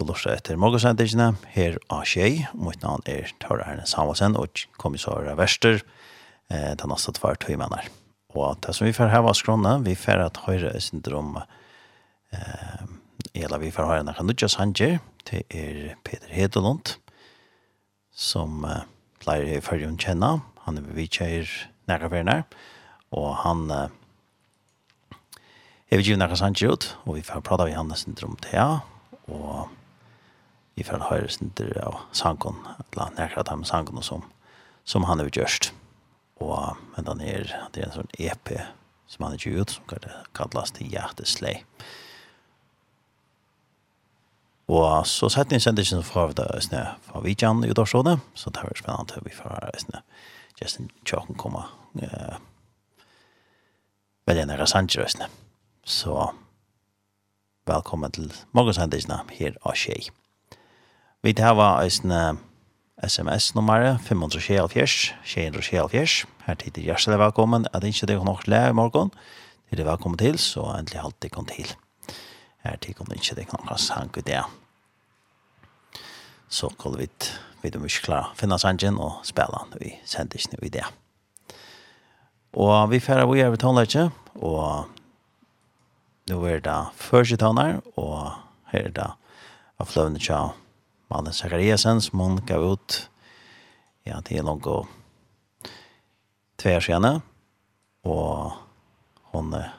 til å løse etter morgensendingene her av Kjei. Mitt navn er Tara Erne Samuelsen, og kommissar Verster eh, den neste tvær tøymenner. Og det som vi får her var skrona, vi får at høyre er syndrom, eh, eller vi får høyre når Nudja Sanger, til er Peter Hedelund, som eh, pleier i følgen kjenne. Han er vi vidtjeier nærkaverne, og han... Eh, Jeg vil gi henne Sanger ut, og vi får prate av Johannes til ja, og i fall har det av sankon eller nærkrat ham sankon som som han har gjort och men den är det är en sån EP som han har gjort som kan kallas till hjärteslej Og så sett jeg sender ikke fra det snø fra Vidjan i Udorsrådet, så det var spennende at vi får høre snø. Justin Tjokken komme eh, veldig nære Sanchez-røsene. Så velkommen til morgensendelsene her av Kjei. Vi har eisne SMS-nummer 574 674. Her tid er hjertelig velkommen. Er det ikke det nok le i morgen? Det er det velkommen til, så endelig alt det kom til. Her tid kom det ikke det nok sank ut det. Så kan vi vi ikke klarer å finne sangen og spille den. Vi sender ikke noe i det. Og vi færre vi er ved tonløyke, og nå er det første toner, og her er det av fløvende tjau mannen Zachariasen som hun gav ut ja, til langt og tve år siden, og hun eh,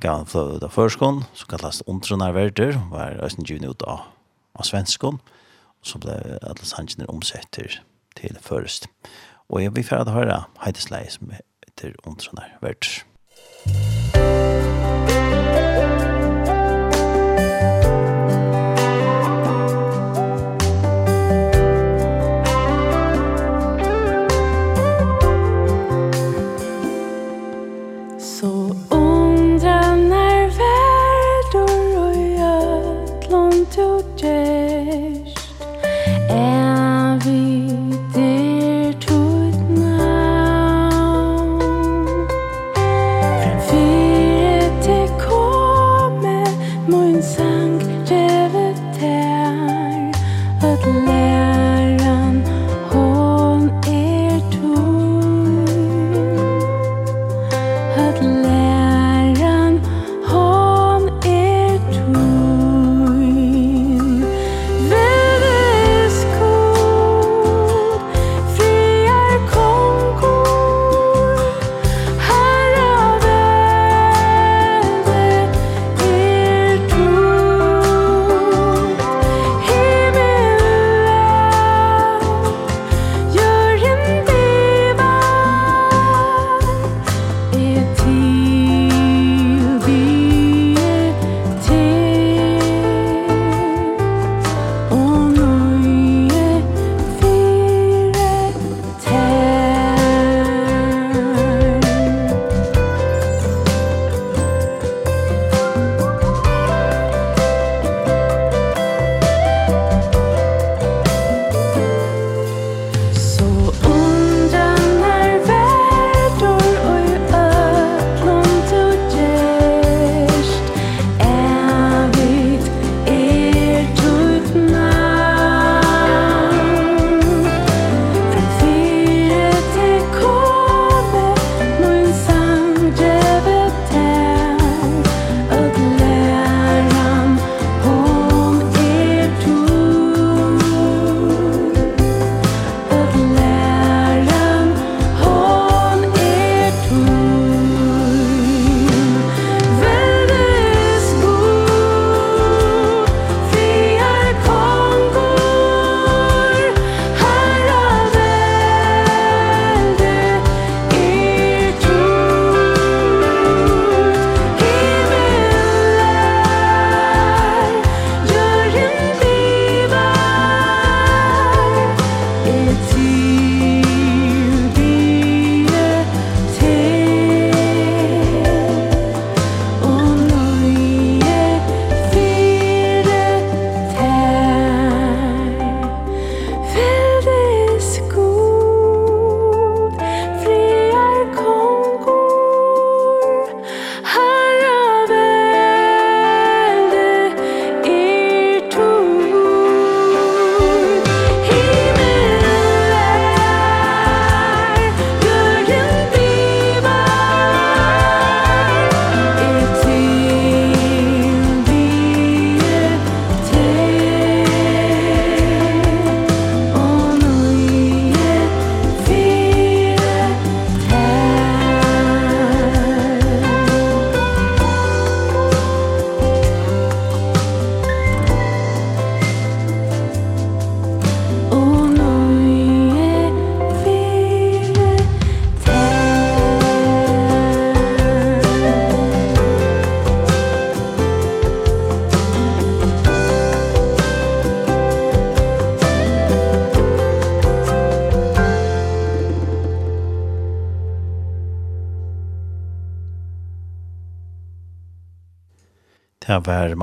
gav en flöd av förskon så kallas Ontronarverder var østen juni ut av, av svenskånd, og så blev Atlas Hansen omsätter till först och jag vill färd høre Heidesleie, som heter Ontronarverder Musik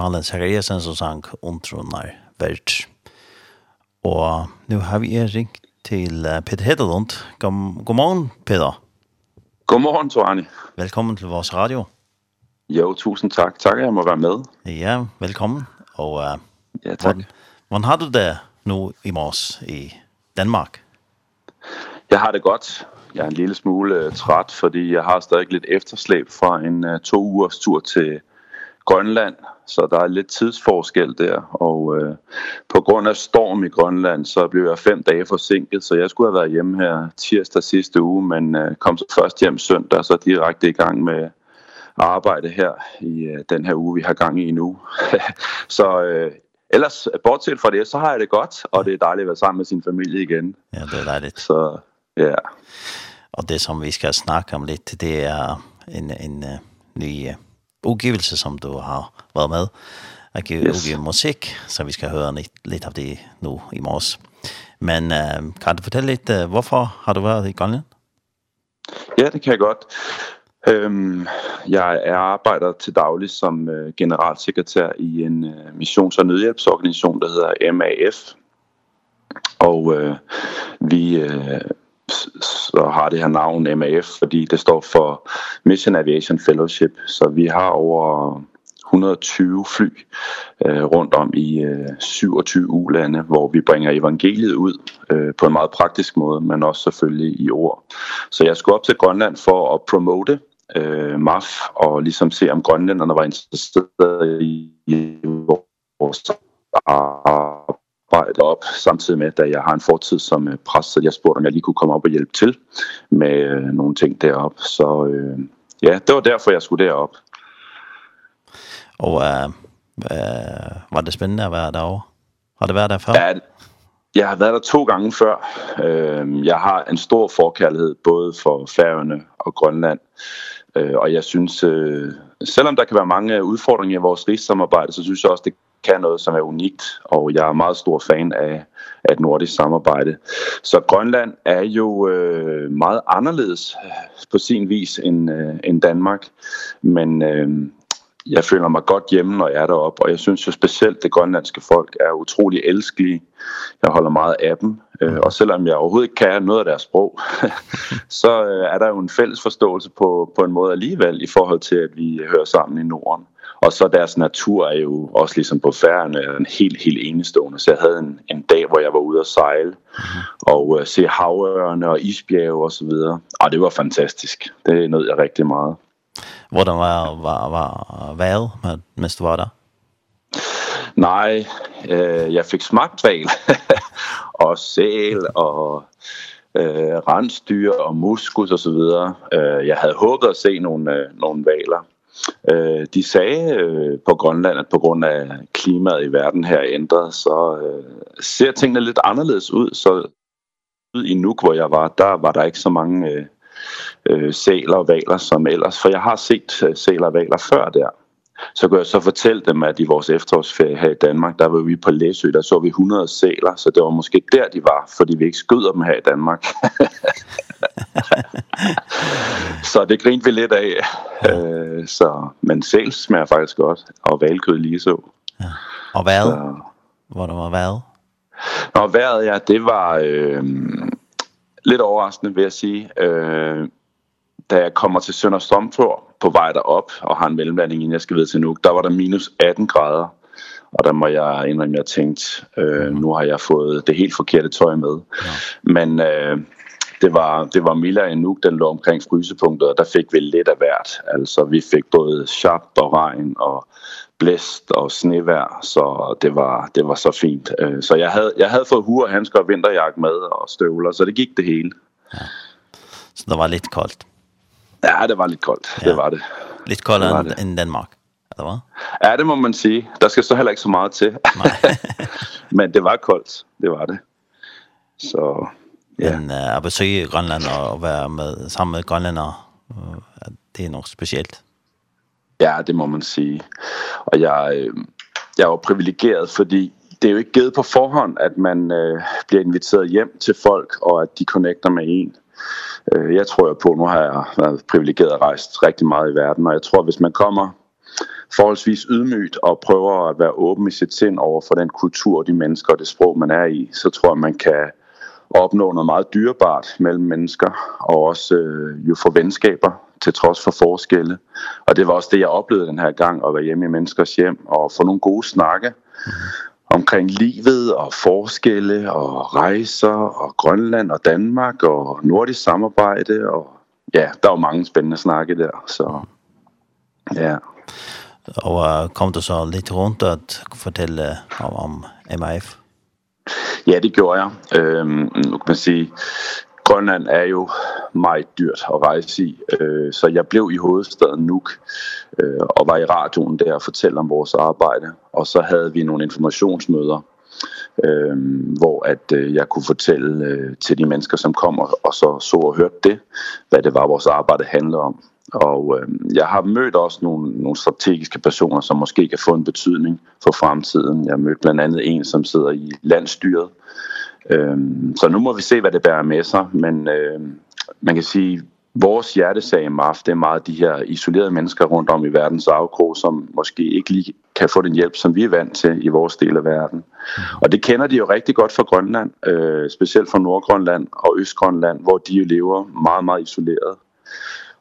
Malen Zachariasen som sang Ontronar Vert. Og nu har vi ringt til Peter Hedelund. God, god morgen, Peter. God morgen, Torani. Velkommen til vores radio. Jo, tusind tak. Tak, jeg må være med. Ja, velkommen. Og, uh, ja, tak. Hvordan, hvordan har du det nu i morges i Danmark? Jeg har det godt. Jeg er en lille smule træt, fordi jeg har stadig lidt efterslæb fra en uh, to ugers tur til Danmark Grønland, så der er lidt tidsforskel der, og øh, på grund af storm i Grønland, så blev jeg fem dage forsinket, så jeg skulle have været hjemme her tirsdag sidste uge, men øh, kom så først hjem søndag, så direkte i gang med arbejde her i øh, den her uge, vi har gang i nu. så øh, ellers, bortset fra det, så har jeg det godt, og det er dejligt at være sammen med sin familie igen. Ja, det er dejligt. Så, ja. Og det som vi skal snakke om lidt, det er en, en, en ny udgivelse, som du har været med. Og yes. udgive musik, så vi skal høre lidt, lidt af det nu i morges. Men øh, kan du fortælle lidt, øh, hvorfor har du været i Grønland? Ja, det kan jeg godt. Øhm, jeg arbejder til daglig som øh, generalsekretær i en øh, missions- og nødhjælpsorganisation, der hedder MAF. Og øh, vi... Øh, så har det her navn MAF, fordi det står for Mission Aviation Fellowship. Så vi har over 120 fly øh, rundt om i øh, 27 ulande, hvor vi bringer evangeliet ud øh, på en meget praktisk måde, men også selvfølgelig i ord. Så jeg skulle op til Grønland for at promote øh, MAF og ligesom se om grønlænderne var interesserede i vores arbejde arbejde op, samtidig med, at jeg har en fortid som præst, så jeg spurgte, om jeg lige kunne komme op og hjælpe til med øh, nogle ting derop. Så øh, ja, det var derfor, jeg skulle derop. Og øh, øh, var det spændende at være derovre? Har det været der før? Ja, jeg har været der to gange før. Øh, jeg har en stor forkærlighed både for Færøerne og Grønland, øh, og jeg synes... Øh, selvom der kan være mange udfordringer i vores rigssamarbejde, så synes jeg også, det kan noget, som er unikt, og jeg er meget stor fan af, af et nordisk samarbejde. Så Grønland er jo øh, meget anderledes på sin vis end, øh, end Danmark, men øh, jeg føler mig godt hjemme, når jeg er deroppe, og jeg synes jo specielt, det grønlandske folk er utrolig elskelige. Jeg holder meget af dem, øh, og selvom jeg overhovedet ikke kan noget af deres sprog, så er der jo en fælles forståelse på, på en måde alligevel, i forhold til, at vi hører sammen i Norden. Og så deres natur er jo også ligesom på færgerne en helt, helt enestående. Så jeg havde en, en dag, hvor jeg var ude at sejle og øh, se havørene og isbjerge og så videre. Og det var fantastisk. Det nød jeg rigtig meget. Var det var var var väl med mest var där. Nej, eh jag fick smakväl och sel och eh rensdyr och muskus och så vidare. Eh jag hade hoppats att se någon någon valer. Eh de sagde øh, på Grønland at på grund af klimaet i verden her ændret, så øh, ser tingene lidt anderledes ud, så ud i Nuuk, hvor jeg var, der var der ikke så mange øh, øh, sæler og valer som ellers. For jeg har set sæler og valer før der. Så kunne jeg så fortælle dem, at i vores efterårsferie her i Danmark, der var vi på Læsø, der så vi 100 sæler, så det var måske der, de var, fordi vi ikke skyder dem her i Danmark. så det grinte vi lidt af. Øh, så, men sæl smager faktisk godt, og valkød lige så. Ja. Og hvad? Så. Hvor der var hvad? Nå, vejret, ja, det var... Øh, lidt overraskende vil jeg sige, øh, da jeg kommer til Sønder Strømfjord på vej derop og har en mellemlanding, inden jeg skal videre til nu, der var der minus 18 grader. Og der må jeg indrømme, jeg tænkte, øh, nu har jeg fået det helt forkerte tøj med. Ja. Men øh, det var det var mildere end nu den lå omkring frysepunktet og der fik vi lidt af hvert. Altså vi fik både sharp og regn og blæst og snevær, så det var det var så fint. så jeg havde jeg havde fået hue og handsker og vinterjakke med og støvler, så det gik det hele. Ja. Så det var lidt koldt. Ja, det var lidt koldt. Ja. Det var det. Lidt koldere end, end Danmark eller hvad? Ja, det må man sige. Der skal så heller ikke så meget til. Nej. Men det var koldt, det var det. Så ja. Men uh, at besøge Grønland og være med, sammen med grønlander, uh, det er nok specielt. Ja, det må man sige. Og jeg, øh, jeg var privilegeret, fordi det er jo ikke givet på forhånd, at man øh, bliver inviteret hjem til folk, og at de connecter med en. Øh, jeg tror jo på, nu har jeg været privilegeret og rejst rigtig meget i verden, og jeg tror, hvis man kommer forholdsvis ydmygt og prøver at være åben i sit sind over for den kultur, de mennesker og det sprog, man er i, så tror jeg, man kan og opnå noget meget dyrebart mellem mennesker, og også øh, jo få venskaber til trods for forskelle. Og det var også det, jeg oplevede den her gang, at være hjemme i menneskers hjem og få nogle gode snakke omkring livet og forskelle og rejser og Grønland og Danmark og nordisk samarbejde. Og ja, der var mange spændende snakke der, så ja. Og kom du så lidt rundt at fortælle om, om MIF? Ja, det gjorde jeg. Øhm, nu kan man sige, Grønland er jo meget dyrt at rejse i, øh, så jeg blev i hovedstaden Nuuk øh, og var i radioen der og fortalte om vores arbejde. Og så havde vi nogle informationsmøder, øh, hvor at øh, jeg kunne fortælle øh, til de mennesker, som kom og, og så så og hørte det, hvad det var, vores arbejde handlede om. Og øh, jeg har mødt også nogle, nogle strategiske personer, som måske kan få en betydning for fremtiden. Jeg mødte blandt andet en, som sidder i landstyret. Øh, så nu må vi se, hvad det bærer med sig. Men øh, man kan sige, vores hjertesag i MAF, det er meget de her isolerede mennesker rundt om i verdens afkrog, som måske ikke lige kan få den hjælp, som vi er vant til i vores del af verden. Og det kender de jo rigtig godt fra Grønland, øh, specielt fra Nordgrønland og Østgrønland, hvor de jo lever meget, meget isoleret.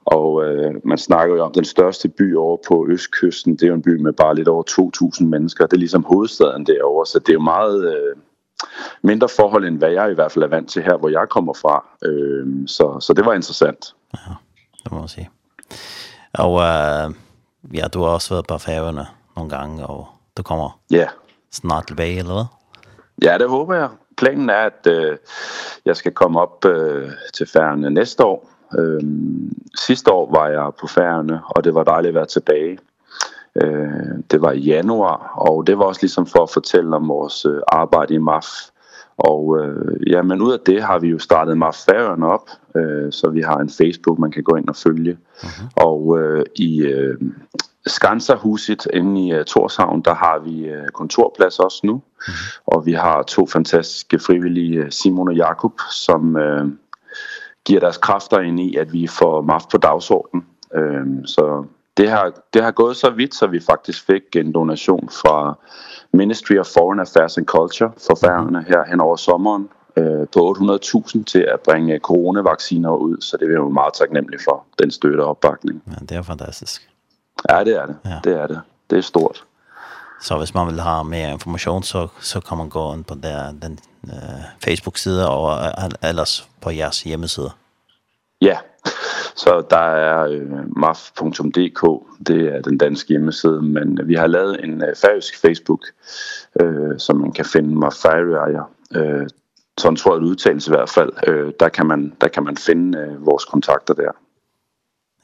Og øh, man snakker jo om den største by over på østkysten. Det er jo en by med bare lidt over 2.000 mennesker. Det er ligesom hovedstaden derovre, så det er jo meget øh, mindre forhold, end hvad jeg i hvert fald er vant til her, hvor jeg kommer fra. Øh, så, så det var interessant. Ja, det må man sige. Og øh, ja, du har også været på færgerne nogle gange, og du kommer yeah. snart tilbage, eller hvad? Ja, det håber jeg. Planen er, at øh, jeg skal komme op øh, til færgerne næste år, Øhm, sidste år var jeg på Færøerne og det var dejligt at være tilbage. Eh det var i januar, og det var også liksom for at fortælle om vores øh, arbejde i MAF. Og øh, ja, men ud af det har vi jo startet MAF Færøerne op, øh, så vi har en Facebook, man kan gå ind og følge. Okay. Og øh, i øh, Skanserhuset inde i uh, Torshavn, der har vi uh, kontorplads også nu. Mm. Og vi har to fantastiske frivillige, Simon og Jakob, som uh, giver deres kræfter ind i, at vi får magt på dagsordenen. Ehm så det har, det har gået så vidt, så vi faktisk fik en donation fra Ministry of Foreign Affairs and Culture for Færøerne her hen over sommeren øh, på 800.000 til at bringe coronavacciner ud, så det er vi jo meget taknemmelige for, den støtte og opbakning. Ja, det er fantastisk. Ja, det er det. Ja. Det er det. Det er stort. Så hvis man vil ha mer information så, så kan man gå ind på der, den uh, Facebook-side og ellers på jeres hjemmeside. Ja, så der er øh, maf.dk, det er den danske hjemmeside, men vi har lavet en øh, færøsk Facebook, øh, som man kan finde mig færøjer, øh, sådan tror jeg det udtales i hvert fald. Øh, der, kan man, der kan man finde øh, vores kontakter der.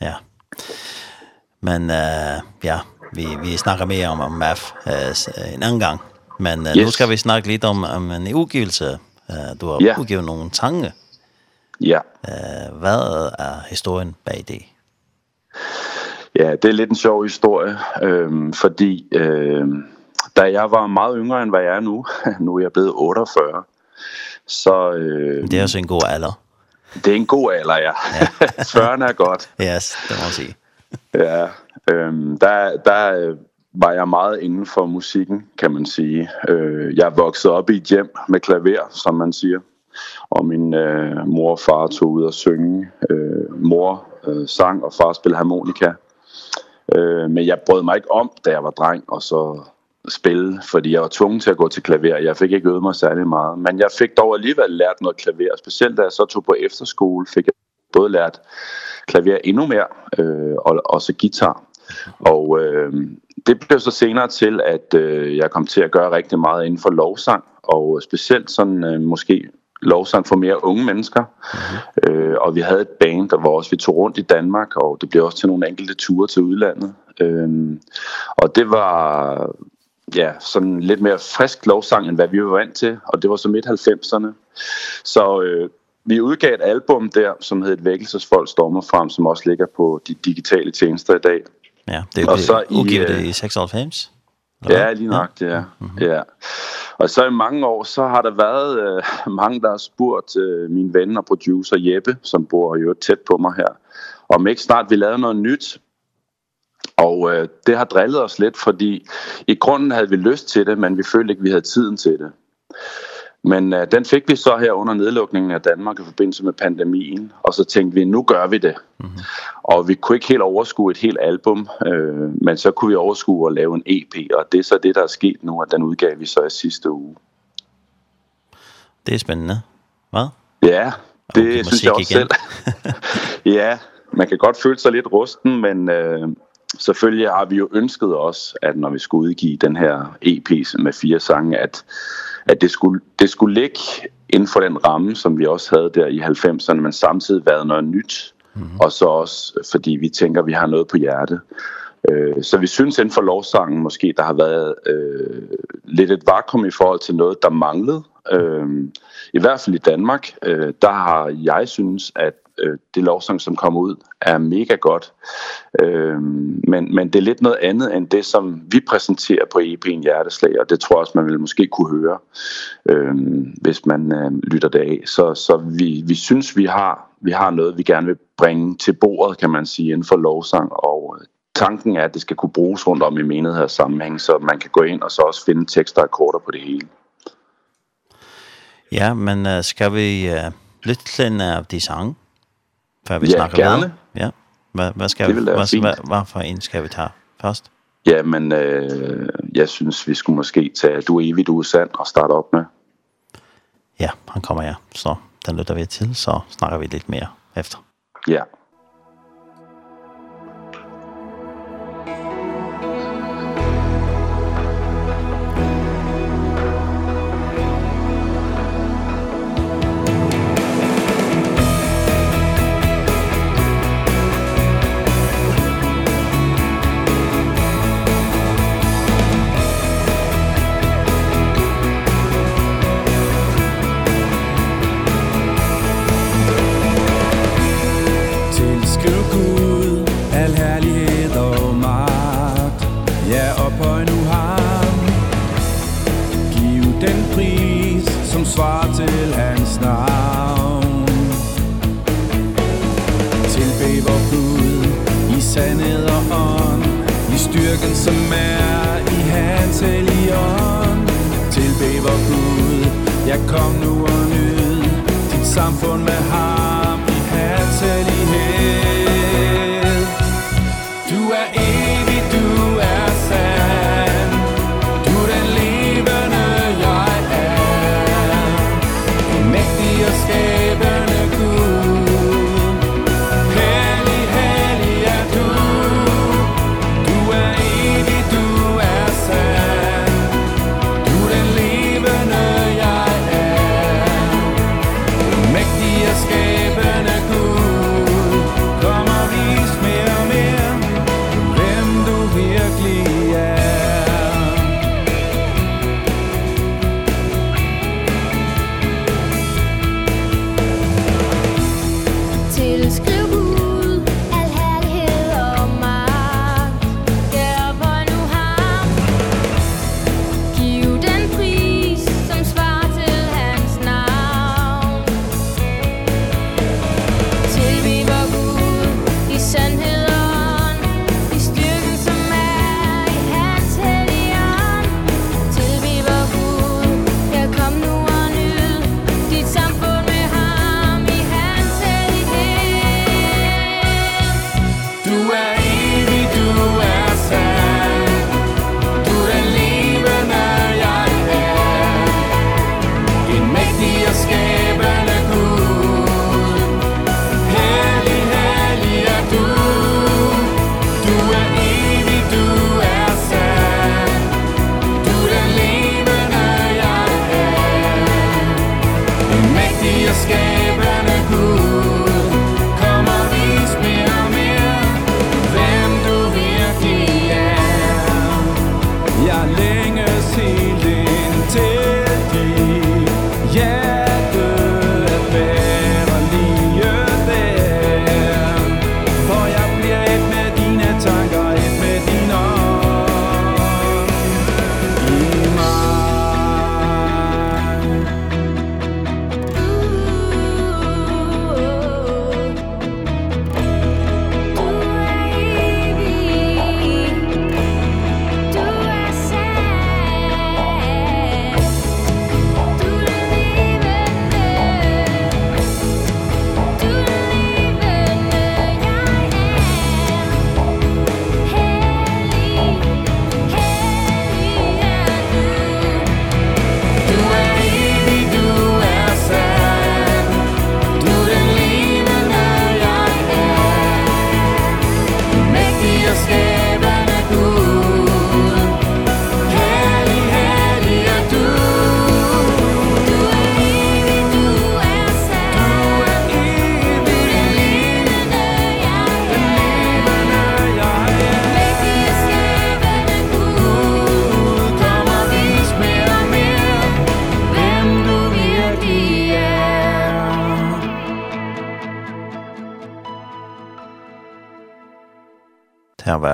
Ja, men øh, ja, vi, vi snakker mere om, om MAF øh, en anden gang. Men øh, yes. nu skal vi snakke lidt om, om en udgivelse. Øh, du har yeah. udgivet nogle tanke. Ja. Eh, hvad er historien bag det? Ja, det er lidt en sjov historie, Ehm, fordi ehm da jeg var meget yngre end hvad jeg er nu, nu er jeg blevet 48, så... Øh, det er også en god alder. Det er en god alder, ja. ja. 40 er godt. Yes, det må man sige ja, ehm der, der var jeg meget inden for musikken, kan man sige. Øh, jeg voksede op i et hjem med klaver, som man siger. Og min øh, mor og far tog ud og synge. Øh, mor øh, sang, og far spillede harmonika. Øh, men jeg brød mig ikke om, da jeg var dreng, og så spille, fordi jeg var tvungen til at gå til klaver. Jeg fik ikke øvet mig særlig meget, men jeg fik dog alligevel lært noget klaver. Specielt da jeg så tog på efterskole, fik jeg både lært klaver endnu mere øh, og og så guitar. Og øh, det blev så senere til at øh, jeg kom til at gøre rigtig meget inden for lovsang og specielt sådan øh, måske lovsang for mere unge mennesker. Mm -hmm. Øh og vi havde et band der var også vi tog rundt i Danmark og det blev også til nogle enkelte ture til udlandet. Ehm og det var ja, sådan lidt mere frisk lovsang end hvad vi var vant til, og det var så midt 90'erne. Så øh, vi udgav et album der, som hed Et vækkelsesfolk stormer frem, som også ligger på de digitale tjenester i dag. Ja, det er så udgivet det i 96? Ja, lige nok, ja. ja. Mm -hmm. ja. Og så i mange år, så har der været øh, mange, der har spurgt øh, min ven og producer Jeppe, som bor jo tæt på mig her, om ikke snart vi lavede noget nyt. Og øh, det har drillet os lidt, fordi i grunden havde vi lyst til det, men vi følte ikke, vi havde tiden til det. Men øh, den fik vi så her under nedlukningen af Danmark i forbindelse med pandemien, og så tænkte vi, nu gør vi det. Mm -hmm. Og vi kunne ikke helt overskue et helt album, øh, men så kunne vi overskue at lave en EP, og det er så det, der er sket nu, og den udgav vi så i sidste uge. Det er spændende. Hvad? Ja, det okay, synes jeg også igen. selv. ja, man kan godt føle sig lidt rusten, men... Øh, Selvfølgelig har vi jo ønsket os, at når vi skulle udgive den her EP med fire sange, at at det skulle, det skulle ligge inden for den ramme, som vi også havde der i 90'erne, men samtidig været noget nyt, mm -hmm. og så også fordi vi tænker, at vi har noget på hjertet. Øh, så vi synes inden for lovsangen måske, der har været øh, lidt et vakuum i forhold til noget, der manglede. Øh, I hvert fald i Danmark, øh, der har jeg synes, at øh, det lovsang, som kommer ud, er mega godt. Øh, men, men det er lidt noget andet end det, som vi præsenterer på EP'en Hjerteslag, og det tror jeg også, man vil måske kunne høre, øh, hvis man øh, lytter det af. Så, så vi, vi synes, vi har, vi har noget, vi gerne vil bringe til bordet, kan man sige, inden for lovsang, og tanken er, at det skal kunne bruges rundt om i menigheders sammenhæng, så man kan gå ind og så også finde tekster og akkorder på det hele. Ja, men uh, skal vi uh, lytte til en af de sange? før vi ja, snakker gerne. Med? Ja, hvad, hvad skal vi, hvad, hvad, hvad for en skal vi tage først? Ja, men øh, jeg synes, vi skulle måske tage Du er evigt usand og starte op med. Ja, han kommer ja. så den lytter vi til, så snakker vi lidt mere efter. Ja.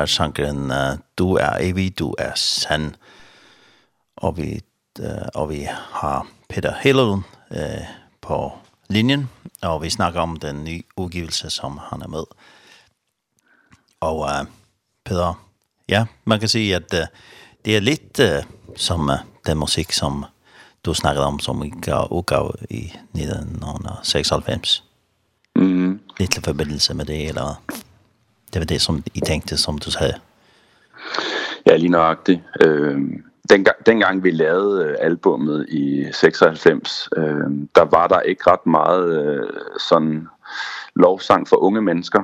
er sangren Du er evig, du er sann. Og vi, og vi har Peter Hellund uh, på linjen, og vi snakker om den nye udgivelse, som han er med. Og uh, Peter, ja, man kan sige, at uh, det er lidt uh, som uh, den musik, som du snakkede om, som vi gav udgav i 1996. Mm. Lidt forbindelse med det, eller Det var det, som I tænkte, som du sagde. Ja, lige nøjagtigt. Øh, dengang, dengang vi lavede albummet i 96, øh, der var der ikke ret meget øh, sådan lovsang for unge mennesker.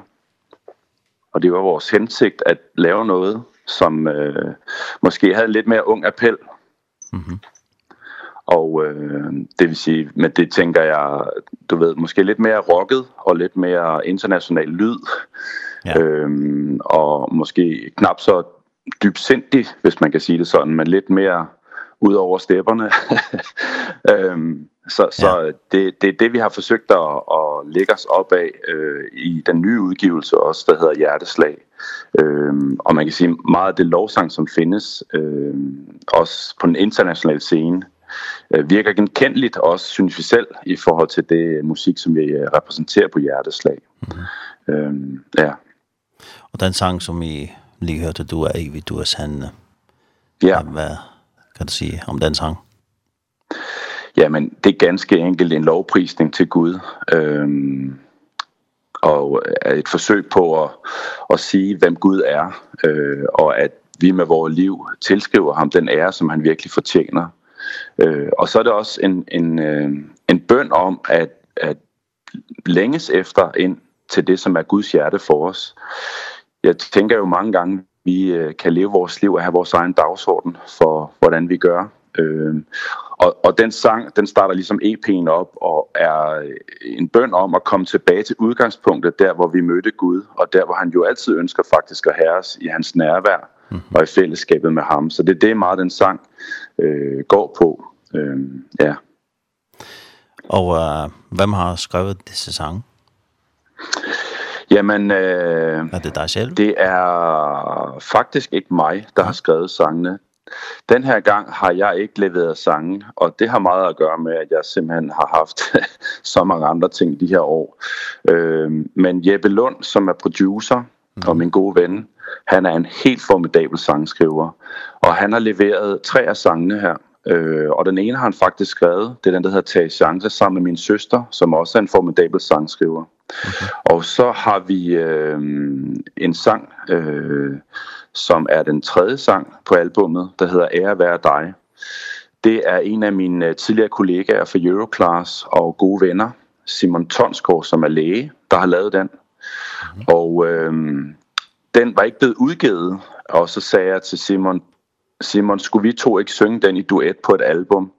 Og det var vores hensigt at lave noget, som øh, måske havde lidt mere ung appel. Mhm. Mm og øh, det vil sige, men det tænker jeg, du ved, måske lidt mere rocket og lidt mere international lyd. Ja. Øhm, og måske knap så dybsindig, hvis man kan sige det sådan, men lidt mere ud over stepperne. øhm, så så ja. det det er det vi har forsøgt at at lægge os op af øh, i den nye udgivelse også der hedder Hjerteslag. Ehm og man kan sige meget af det lovsang som findes ehm også på den internationale scene øh, virker genkendeligt også synes vi selv i forhold til det musik som vi repræsenterer på Hjerteslag. Mm. Ehm ja. Og den sang som vi lige hørte, du er evig, du er sand. Ja. Hvad kan du sige om den sang? Jamen, det er ganske enkelt en lovprisning til Gud. Øhm, og et forsøg på at, at sige, hvem Gud er, øh, og at vi med vores liv tilskriver ham den ære, som han virkelig fortjener. Øh, og så er det også en, en, øh, en bøn om, at, at længes efter en til det, som er Guds hjerte for os. Jeg tænker jo mange gange, vi kan leve vores liv og have vores egen dagsorden for, hvordan vi gør. Ehm og og den sang, den starter liksom EP'en op og er en bøn om at komme tilbage til udgangspunktet der hvor vi mødte Gud og der hvor han jo altid ønsker faktisk at have os i hans nærvær mm -hmm. og i fællesskabet med ham. Så det er det meget den sang øh går på. Ehm ja. Og øh, hvem har skrevet disse sange? Jamen... Øh, er det dig selv? Det er faktisk ikke mig, der har skrevet sangene. Den her gang har jeg ikke leveret sangen, og det har meget at gøre med, at jeg simpelthen har haft så mange andre ting de her år. Øh, men Jeppe Lund, som er producer mm. og min gode ven, han er en helt formidabel sangskriver. Og han har leveret tre af sangene her. Øh, og den ene har han faktisk skrevet, det er den, der hedder Tage Chance, sammen med min søster, som også er en formidabel sangskriver. Og så har vi øh, en sang, øh, som er den tredje sang på albummet, der hedder Ære være dig. Det er en af mine tidligere kollegaer fra Euroclass og gode venner, Simon Tonsgaard, som er læge, der har lavet den. Mm. Og øh, den var ikke blevet udgivet, og så sagde jeg til Simon, Simon, skulle vi to ikke synge den i duet på et album?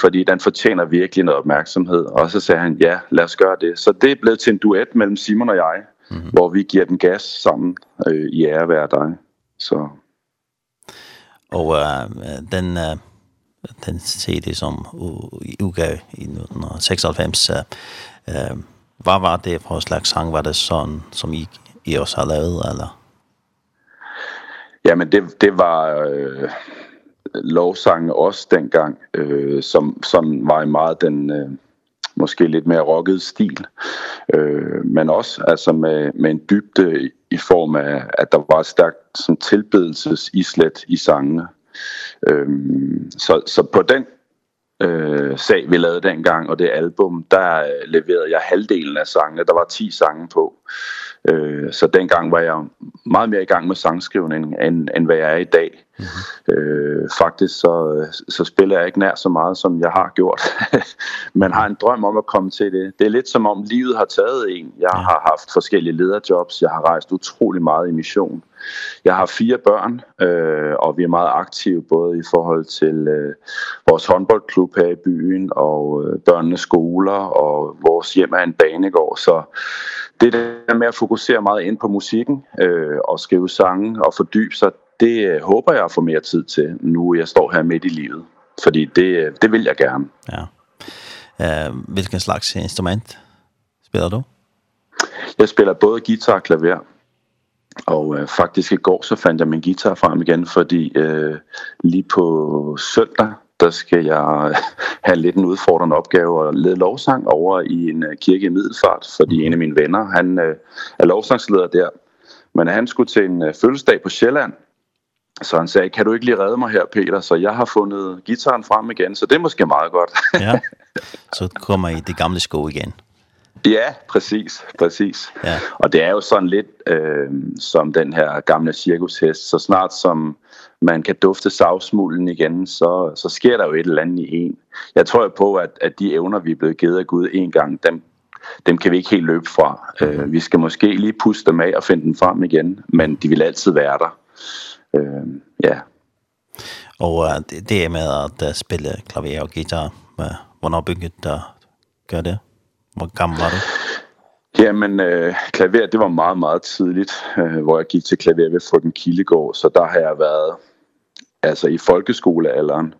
fordi den fortjener virkelig noget opmærksomhed. Og så sagde han, ja, lad os gøre det. Så det er blevet til en duet mellem Simon og jeg, mm -hmm. hvor vi giver den gas sammen øh, i ære hver dag. Så. Og øh, den, øh, den CD, som udgav i 1996, øh, hvad var det for slags sang? Var det sådan, som I, I også har lavet, eller? Jamen, det, det var... Øh, lovsange også dengang, øh, som, som var i meget den... Øh, måske lidt mere rocket stil. Øh, men også altså med med en dybde i form af at der var stærkt som tilbedelsesislet i sangene. Ehm så så på den øh, sag vi lavede dengang og det album, der leverede jeg halvdelen af sangene. Der var 10 sange på. Øh, så dengang var jeg meget mere i gang med sangskrivning end, end hvad jeg er i dag. Mm -hmm. øh, faktisk så, så spiller jeg ikke nær så meget, som jeg har gjort. Man har en drøm om at komme til det. Det er lidt som om livet har taget en. Jeg har haft forskellige lederjobs. Jeg har rejst utrolig meget i mission. Jeg har fire børn, øh, og vi er meget aktive både i forhold til øh, vores håndboldklub her i byen og øh, børnenes skoler og vores hjem er en banegård. Så det der med at fokusere meget ind på musikken øh, og skrive sange og fordybe sig, det håber jeg at få mere tid til, nu jeg står her midt i livet. Fordi det, det vil jeg gerne. Ja. Uh, hvilken slags instrument spiller du? Jeg spiller både guitar og klaver. Og øh, faktisk i går så fandt jeg min guitar frem igen, fordi øh, lige på søndag, der skal jeg have lidt en udfordrende opgave og lede lovsang over i en kirke i Middelfart, fordi en af mine venner, han øh, er lovsangsleder der. Men han skulle til en øh, fødselsdag på Sjælland, Så han sagde, kan du ikke lige redde mig her, Peter? Så jeg har fundet gitaren frem igen, så det er måske meget godt. ja, så kommer I det gamle sko igen. Ja, præcis, præcis. Ja. Og det er jo sådan lidt øh, som den her gamle cirkushest. Så snart som man kan dufte savsmulden igen, så, så sker der jo et eller andet i en. Jeg tror jo på, at, at de evner, vi er blevet givet af Gud en gang, dem, dem kan vi ikke helt løbe fra. Øh, vi skal måske lige puste dem af og finde dem frem igen, men de vil altid være der. Øh, ja. Og uh, det, det med at uh, spille klaver og guitar, uh, hvornår bygget du uh, gør det? Hvor gammel var du? Jamen, øh, klaver, det var meget, meget tidligt, øh, hvor jeg gik til klaver ved Frøken Kildegård, så der har jeg været altså i folkeskolealderen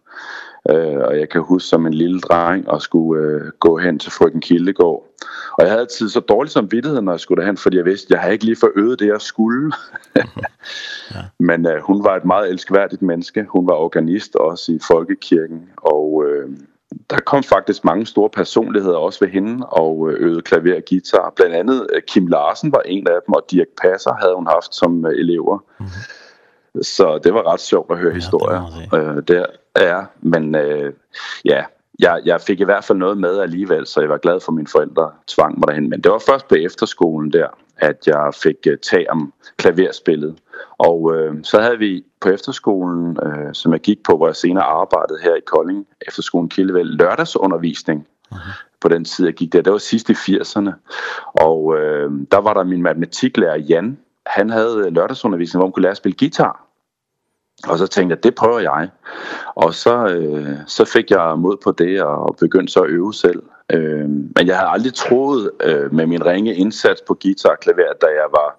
Øh, og jeg kan huske som en lille dreng og skulle øh, gå hen til frøken Kildegård. Og jeg havde altid så dårlig samvittighed, når jeg skulle derhen, fordi jeg vidste, at jeg havde ikke lige forøget det, jeg skulle. ja. Men øh, hun var et meget elskværdigt menneske. Hun var organist også i Folkekirken, og... Øh, der kom faktisk mange store personligheder også ved hende og øvede klaver og guitar. Blandt andet Kim Larsen var en af dem, og Dirk Passer havde hun haft som elever. Mm -hmm. Så det var ret sjovt at høre ja, historier. Det, øh, det er, men øh, ja, jeg, jeg fik i hvert fald noget med alligevel, så jeg var glad for, mine forældre tvang mig derhen. Men det var først på efterskolen der, at jeg fik uh, tag om klaverspillet. Og øh, så havde vi på efterskolen, øh, som jeg gik på, hvor jeg senere arbejdede her i Kolding, efterskolen Kildevæld, lørdagsundervisning. Mm. På den tid, jeg gik der. Det var sidst i 80'erne. Og øh, der var der min matematiklærer Jan. Han havde lørdagsundervisning, hvor man kunne lære at spille guitar. Og så tænkte jeg, det prøver jeg. Og så, øh, så fik jeg mod på det og begyndte så at øve selv. Øh, men jeg havde aldrig troet øh, med min ringe indsats på guitar og klaver, da jeg var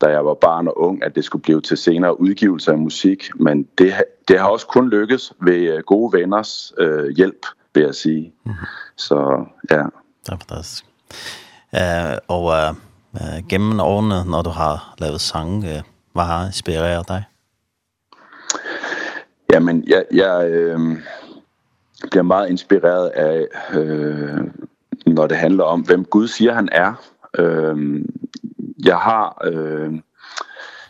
da jeg var barn og ung, at det skulle blive til senere udgivelse af musik, men det, det har også kun lykkes ved gode venners øh, hjælp, vil jeg sige. Mm -hmm. Så ja. Det er fantastisk. Uh, og uh, gennem årene, når du har lavet sang, uh, hvad har inspireret dig? Jamen, jeg, jeg øh, bliver meget inspireret af, øh, når det handler om, hvem Gud siger, han er. Øh, jeg har... Øh,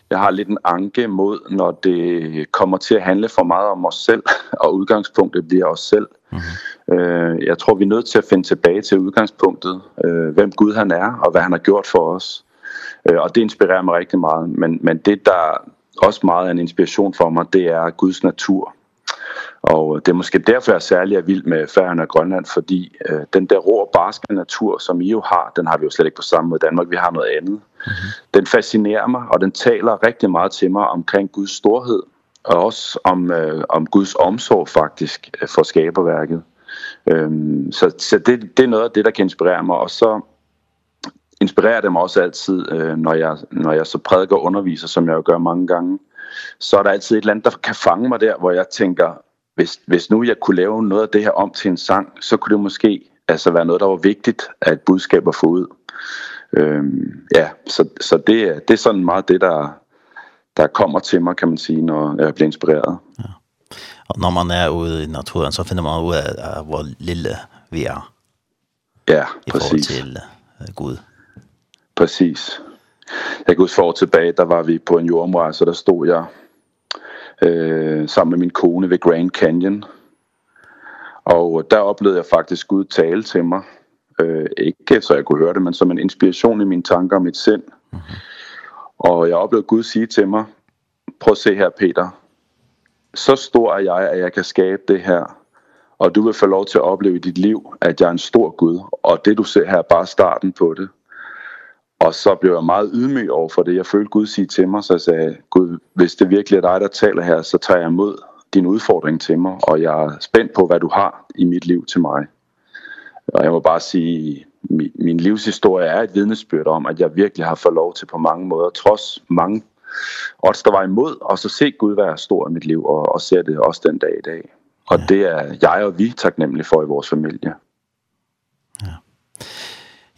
jeg har lidt en anke mod, når det kommer til at handle for meget om os selv, og udgangspunktet bliver os selv. Mm-hmm. Øh, jeg tror, vi er nødt til at finde tilbage til udgangspunktet, øh, hvem Gud han er, og hvad han har gjort for os. Øh, og det inspirerer mig rigtig meget. Men, men det, der, også meget en inspiration for mig, det er Guds natur. Og det er måske derfor, jeg er særlig er vild med Færøerne og Grønland, fordi øh, den der rå og barske natur, som I jo har, den har vi jo slet ikke på samme måde i Danmark, vi har noget andet. Den fascinerer mig, og den taler rigtig meget til mig omkring Guds storhed, og også om, øh, om Guds omsorg faktisk for skaberværket. Øhm, så så det, det er noget af det, der kan inspirere mig, og så inspirerer dem også altid, øh, når, jeg, når jeg så prædiker og underviser, som jeg jo gør mange gange, så er der altid et eller andet, der kan fange mig der, hvor jeg tænker, hvis, hvis nu jeg kunne lave noget af det her om til en sang, så kunne det måske altså være noget, der var vigtigt, at et budskab at få ud. Øhm, ja, så, så det, det er sådan meget det, der, der kommer til mig, kan man sige, når jeg bliver inspireret. Ja. Og når man er ude i naturen, så finder man ud af, hvor lille vi er. Ja, præcis. I forhold til uh, Gud. Præcis. Jeg kan huske for år tilbage, der var vi på en jordomrejse, og der stod jeg øh, sammen med min kone ved Grand Canyon. Og der oplevede jeg faktisk Gud tale til mig. Øh, ikke så jeg kunne høre det, men som en inspiration i mine tanker og mit sind. Mm -hmm. Og jeg oplevede Gud sige til mig, prøv at se her Peter, så stor er jeg, at jeg kan skabe det her. Og du vil få lov til at opleve i dit liv, at jeg er en stor Gud. Og det du ser her er bare starten på det. Og så blev jeg meget ydmyg over for det. Jeg følte Gud sige til mig, så jeg sagde, Gud, hvis det virkelig er dig, der taler her, så tager jeg imod din udfordring til mig, og jeg er spændt på, hvad du har i mit liv til mig. Og jeg må bare sige, min, min livshistorie er et vidnesbyrd om, at jeg virkelig har fået lov til på mange måder, trods mange odds, der var imod, og så se Gud være stor i mit liv, og, og ser det også den dag i dag. Og det er jeg og vi taknemmelige for i vores familie. Ja.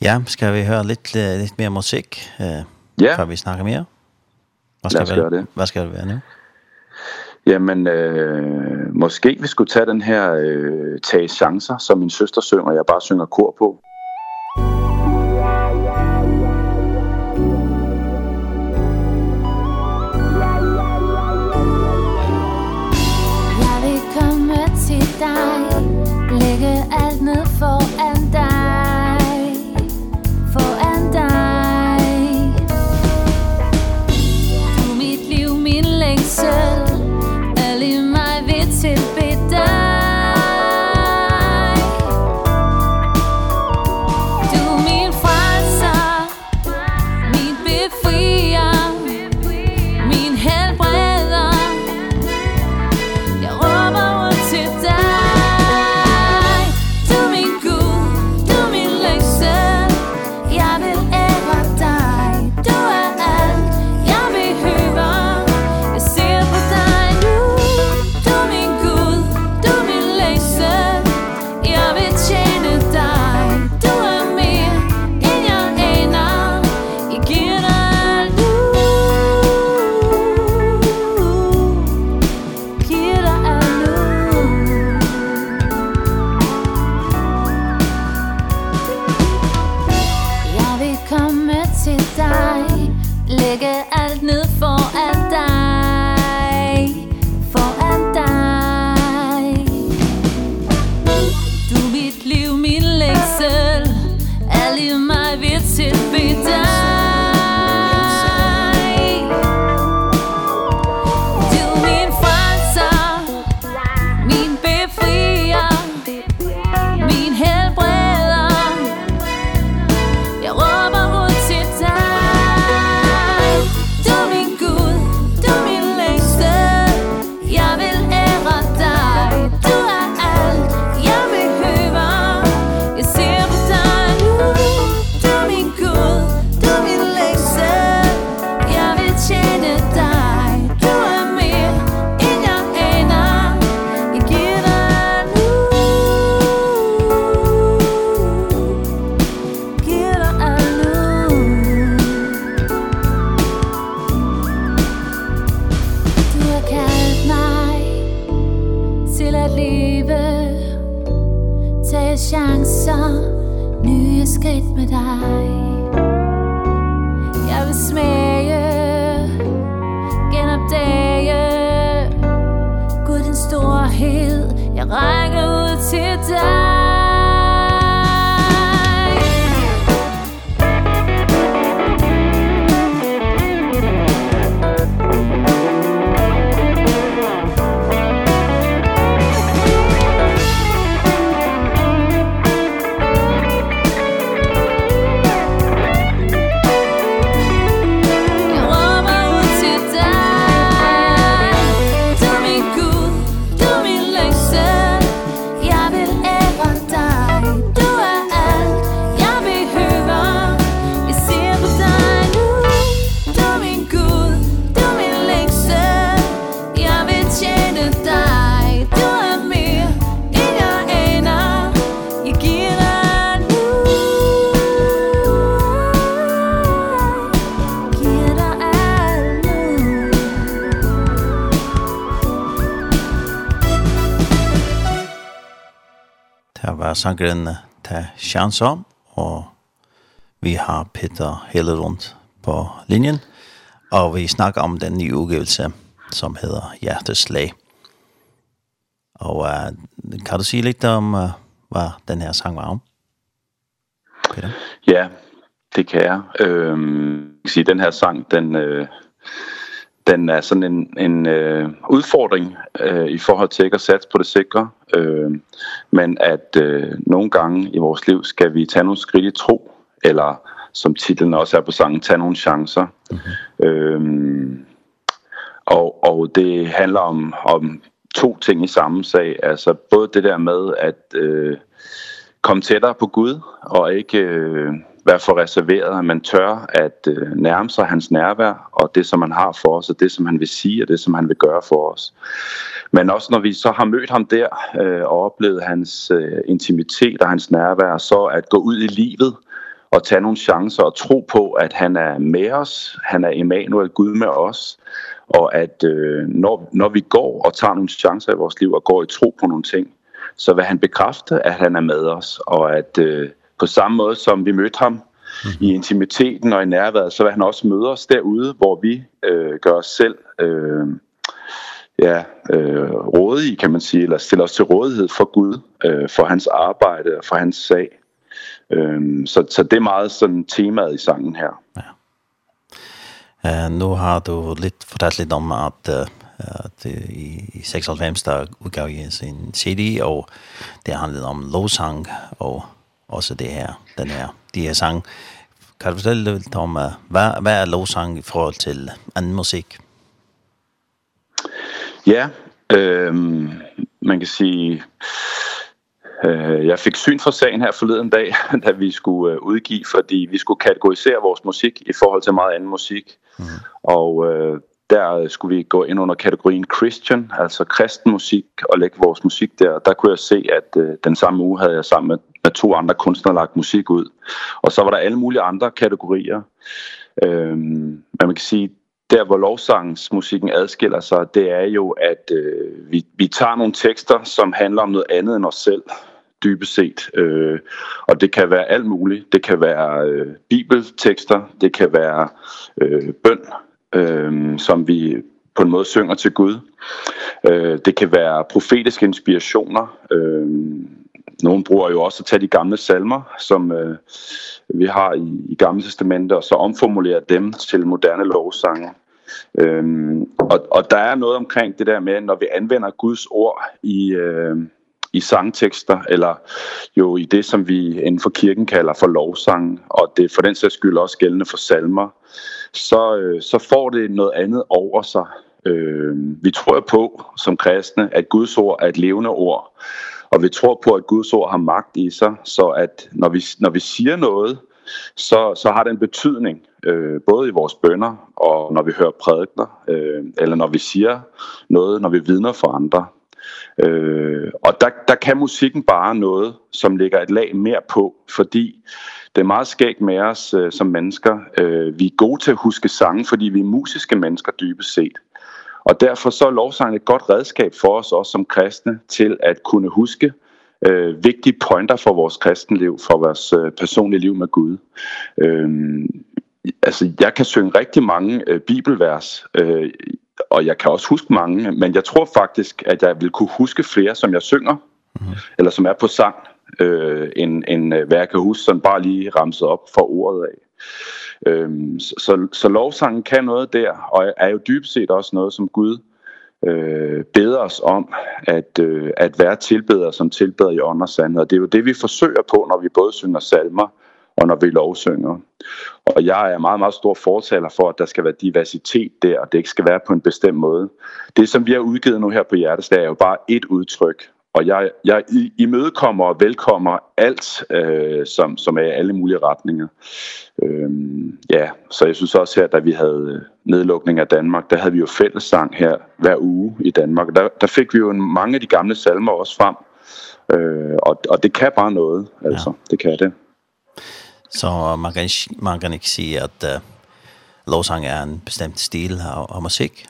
Ja, ska vi höra lite, lite mer musik? Eh, ja. før vi snakker mer? Vad ska, vi, det. vad ska det være nu? Jamen, øh, måske vi skulle tage den her øh, Tage chancer, som min søster synger, og jeg bare synger kor på. sangren til Sjansa, og vi har Peter hele rundt på linjen, og vi snakker om den nye udgivelse, som hedder Hjerteslag. Og uh, kan du sige lidt om, uh, hvad den her sang var om? Peter? Ja, det kan jeg. Øhm, jeg kan sige, den her sang, den... Øh, den er sådan en en øh, udfordring øh, i forhold til ikke at satse på det sikre, øh, men at øh, nogle gange i vores liv skal vi tage nogle skridt i tro eller som titlen også er på sangen tage nogle chancer. Okay. Ehm og og det handler om om to ting i samme sag, altså både det der med at øh, komme tættere på Gud og ikke øh, være for reserveret, at man tør at øh, nærme sig hans nærvær og det, som han har for os, og det, som han vil sige, og det, som han vil gøre for os. Men også når vi så har mødt ham der øh, og oplevet hans øh, intimitet og hans nærvær, så at gå ud i livet og tage nogle chancer og tro på, at han er med os, han er Emmanuel, Gud med os, og at øh, når, når vi går og tager nogle chancer i vores liv og går i tro på nogle ting, så vil han bekræfte, at han er med os, og at... Øh, på samme måde som vi mødte ham mm. i intimiteten og i nærværet, så vil han også møde os derude, hvor vi øh, gør os selv øh, ja, øh, rådige, kan man sige, eller stiller os til rådighed for Gud, øh, for hans arbejde og for hans sag. Ehm så så det er meget sådan temaet i sangen her. Ja. Eh nu har du lidt fortalt lidt om at at i, i 96 der udgav I sin CD og det handlede om lovsang og også det her, den her, de her sang. Kan du fortælle lidt om, hvad, hvad er lovsang i forhold til anden musik? Ja, ehm man kan sige, øh, jeg fik syn for sagen her forleden dag, da vi skulle øh, udgive, fordi vi skulle kategorisere vores musik i forhold til meget anden musik. Mm. Og øh, der skulle vi gå ind under kategorien Christian, altså kristen musik, og lægge vores musik der. Der kunne jeg se, at øh, den samme uge havde jeg sammen med med to andre kunstnere lagt musik ud. Og så var der alle mulige andre kategorier. Øhm, men man kan sige, der hvor lovsangsmusikken adskiller sig, det er jo, at øh, vi, vi tager nogle tekster, som handler om noget andet end os selv, dybest set. Øh, og det kan være alt muligt. Det kan være øh, bibeltekster, det kan være øh, bøn, øh, som vi på en måde synger til Gud. Eh det kan være profetiske inspirationer. Ehm Nogen bruger jo også at tage de gamle salmer, som øh, vi har i, i gamle testamenter, og så omformulere dem til moderne lovsange. Øhm, og, og der er noget omkring det der med, når vi anvender Guds ord i, øh, i sangtekster, eller jo i det, som vi inden for kirken kalder for lovsang, og det er for den sags skyld også gældende for salmer, så, øh, så får det noget andet over sig. Ehm vi tror på som kristne, at Guds ord er et levende ord, Og vi tror på, at Guds ord har magt i sig, så at når vi, når vi siger noget, så, så har det en betydning, øh, både i vores bønner og når vi hører prædikener, øh, eller når vi siger noget, når vi vidner for andre. Øh, og der, der kan musikken bare noget, som ligger et lag mere på, fordi det er meget skægt med os øh, som mennesker. Øh, vi er gode til at huske sange, fordi vi er musiske mennesker dybest set. Og derfor så er lovsangen et godt redskab for os også som kristne til at kunne huske øh, vigtige pointer for vores kristenliv, for vores øh, personlige liv med Gud. Øhm, altså, jeg kan synge rigtig mange øh, bibelvers, øh, og jeg kan også huske mange, men jeg tror faktisk, at jeg vil kunne huske flere, som jeg synger, mm -hmm. eller som er på sang, øh, end, end hvad jeg kan huske, som bare lige ramset op for ordet af. Ehm så, så lovsangen kan noget der, og er jo dybest set også noget, som Gud øh, beder os om at, øh, at være tilbedere som tilbeder i ånd og sandhed. Og det er jo det, vi forsøger på, når vi både synger salmer og når vi lovsynger. Og jeg er meget, meget stor fortaler for, at der skal være diversitet der, og det ikke skal være på en bestemt måde. Det, som vi har udgivet nu her på Hjertesdag, er jo bare et udtryk og jeg jeg imødekommer og velkommer alt øh, som som er i alle mulige retninger. Ehm ja, så jeg synes også her da vi havde nedlukning af Danmark, der havde vi jo fællessang her hver uge i Danmark. Der der fik vi jo mange af de gamle salmer også frem. Øh, og og det kan bare noget, altså. Ja. Det kan det. Så man kan man kan ikke sige at uh, lovsang er en bestemt stil av, av musik.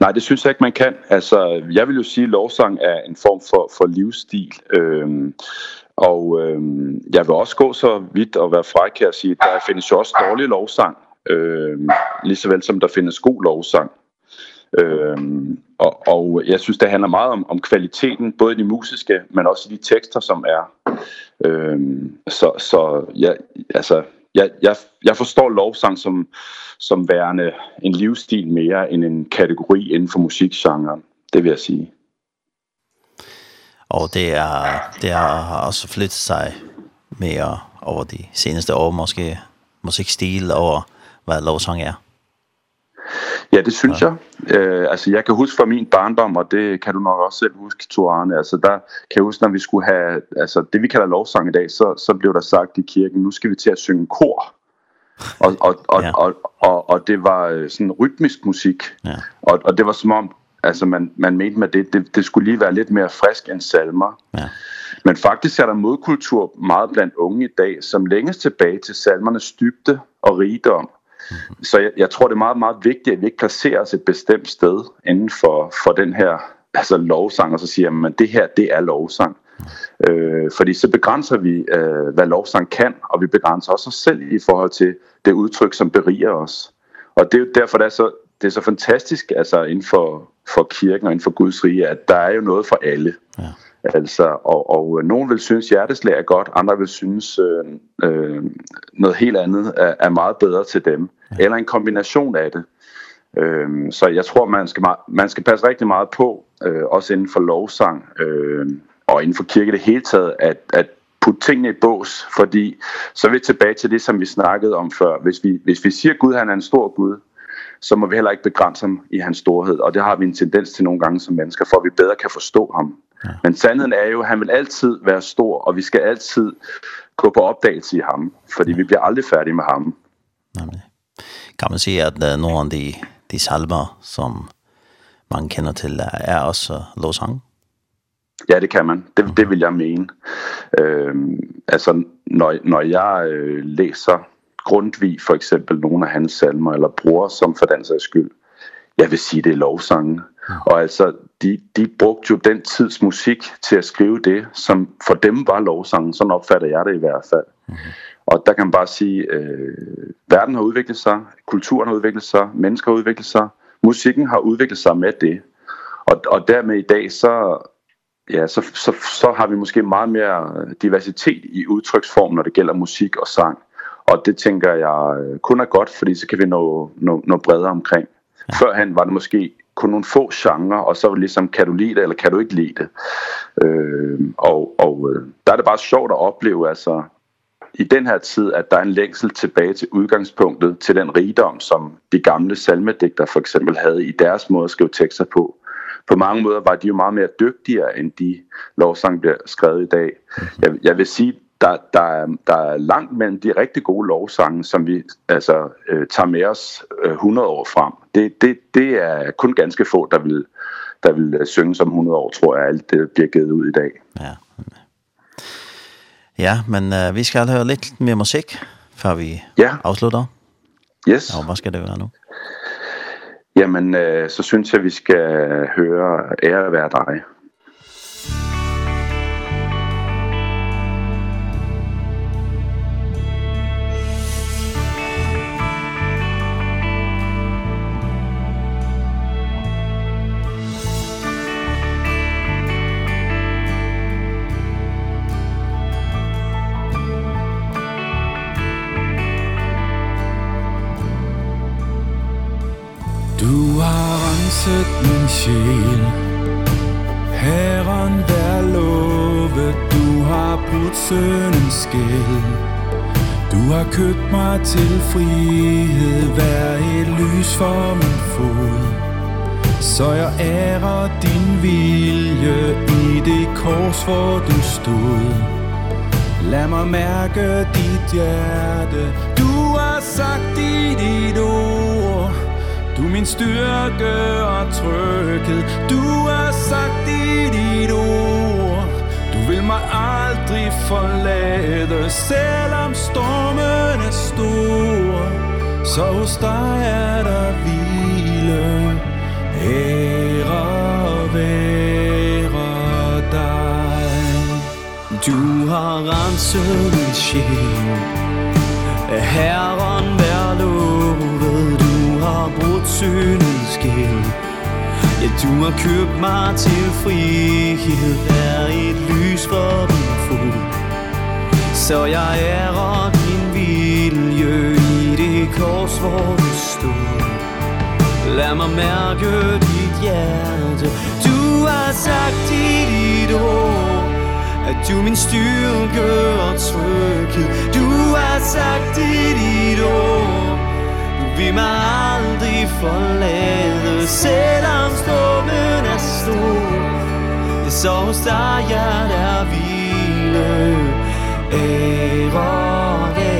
Nej, det synes jeg ikke, man kan. Altså, jeg vil jo sige, at lovsang er en form for, for livsstil. Øhm, og øhm, jeg vil også gå så vidt og være fræk her og sige, at der findes jo også dårlig lovsang. Øhm, lige så vel som der findes god lovsang. Ehm og, og jeg synes, det handler meget om, om kvaliteten, både i de musiske, men også i de tekster, som er. Ehm så så ja, altså, jeg, jeg, jeg forstår lovsang som, som værende en livsstil mere end en kategori inden for musikgenren. Det vil jeg sige. Og det er, det er også flyttet sig mere over de seneste år, måske musikstil og hvad lovsang er. Ja, det synes ja. jeg. Øh, altså, jeg kan huske fra min barndom, og det kan du nok også selv huske, Tor Arne. Altså, der kan jeg huske, når vi skulle have, altså, det vi kalder lovsang i dag, så, så blev der sagt i kirken, nu skal vi til at synge kor. Og, og, og, ja. og, og, og det var sådan rytmisk musik. Ja. Og, og det var som om, altså, man, man mente med det, det, det skulle lige være lidt mere frisk end salmer. Ja. Men faktisk er der modkultur meget blandt unge i dag, som længes tilbage til salmernes dybde og rigdom. Så jeg, jeg tror, det er meget, meget vigtigt, at vi ikke placerer os et bestemt sted inden for, for den her altså lovsang, og så siger man, det her, det er lovsang. Øh, fordi så begrænser vi, øh, hvad lovsang kan, og vi begrænser også os selv i forhold til det udtryk, som beriger os. Og det er jo derfor, det er så, det er så fantastisk, altså inden for, for kirken og inden for Guds rige, at der er jo noget for alle. Ja. Altså, og, og nogen vil synes, hjerteslag er godt, andre vil synes, øh, øh, noget helt andet er, er meget bedre til dem. Eller en kombination af det. Ehm så jeg tror man skal man skal passe rigtig meget på øh, også inden for lovsang øh, og inden for kirke det hele taget at at putte tingene i bås, fordi så er vi tilbage til det som vi snakkede om før. Hvis vi hvis vi siger Gud han er en stor Gud, så må vi heller ikke begrænse ham i hans storhed, og det har vi en tendens til nogle gange som mennesker, for at vi bedre kan forstå ham. Ja. Men sandheden er jo, at han vil altid være stor, og vi skal altid gå på opdagelse i ham, fordi vi bliver aldrig færdige med ham. Nej. Kan man sige, at uh, nogle af de, de salmer, som man kender til, er også uh, lovsang? Ja, det kan man. Det, okay. det vil jeg mene. Ehm altså, når, når jeg øh, læser Grundtvig, for eksempel nogle af hans salmer, eller bruger som for den sags skyld, jeg vil sige, det er lovsange. Og altså, de, de brugte jo den tids musik til at skrive det, som for dem var lovsangen. Sådan opfatter jeg det i hvert fald. Mm -hmm. Og der kan man bare sige, øh, verden har udviklet sig, kulturen har udviklet sig, mennesker har udviklet sig, musikken har udviklet sig med det. Og, og dermed i dag, så, ja, så, så, så har vi måske meget mere diversitet i udtryksform, når det gælder musik og sang. Og det tænker jeg kun er godt, fordi så kan vi nå, nå, nå bredere omkring. Førhen var det måske kun nogle få genrer, og så var det ligesom, kan du lide det, eller kan du ikke lide det? Øh, og og der er det bare sjovt at opleve, altså, i den her tid, at der er en længsel tilbage til udgangspunktet, til den rigdom, som de gamle salmedigter for eksempel havde i deres måde at skrive tekster på. På mange måder var de jo meget mere dygtigere, end de lovsang, bliver skrevet i dag. Jeg, jeg vil sige, der der er, der er langt mellem de rigtig gode lovsange som vi altså øh, tager med os øh, 100 år frem. Det det det er kun ganske få der vil der vil synge som 100 år tror jeg alt det bliver givet ud i dag. Ja. Ja, men øh, vi skal høre lidt mere musik før vi ja. afslutter. Yes. Og hvad skal det være nu? Jamen øh, så synes jeg vi skal høre ære være dig. sjæl Herren vær lovet Du har brudt søndens skæld. Du har købt mig til frihed Vær et lys for min fod. Så jeg ærer din vilje I det kors hvor du stod. Lad mig mærke dit hjerte. Du har sagt i dit ord Du min styrke og tryghed. Du har sagt i dit ord. Du vil mig aldrig forlade Selvom stormen er stor. Så hos dig er der hvile. Ære være dig. Du har renset min sjæl. Herren syndens gæld Ja, du har købt mig til frihed. Er et lys for min fod. Så jeg ærer din vilje I det kors, hvor du stod. Lad mig mærke dit hjerte. Du har sagt i dit ord At du min styrke og tryghed. Du har sagt i dit ord Vi må aldrig forlade Selvom stormen er stor. Det er så hos dig jeg der hvile Ære.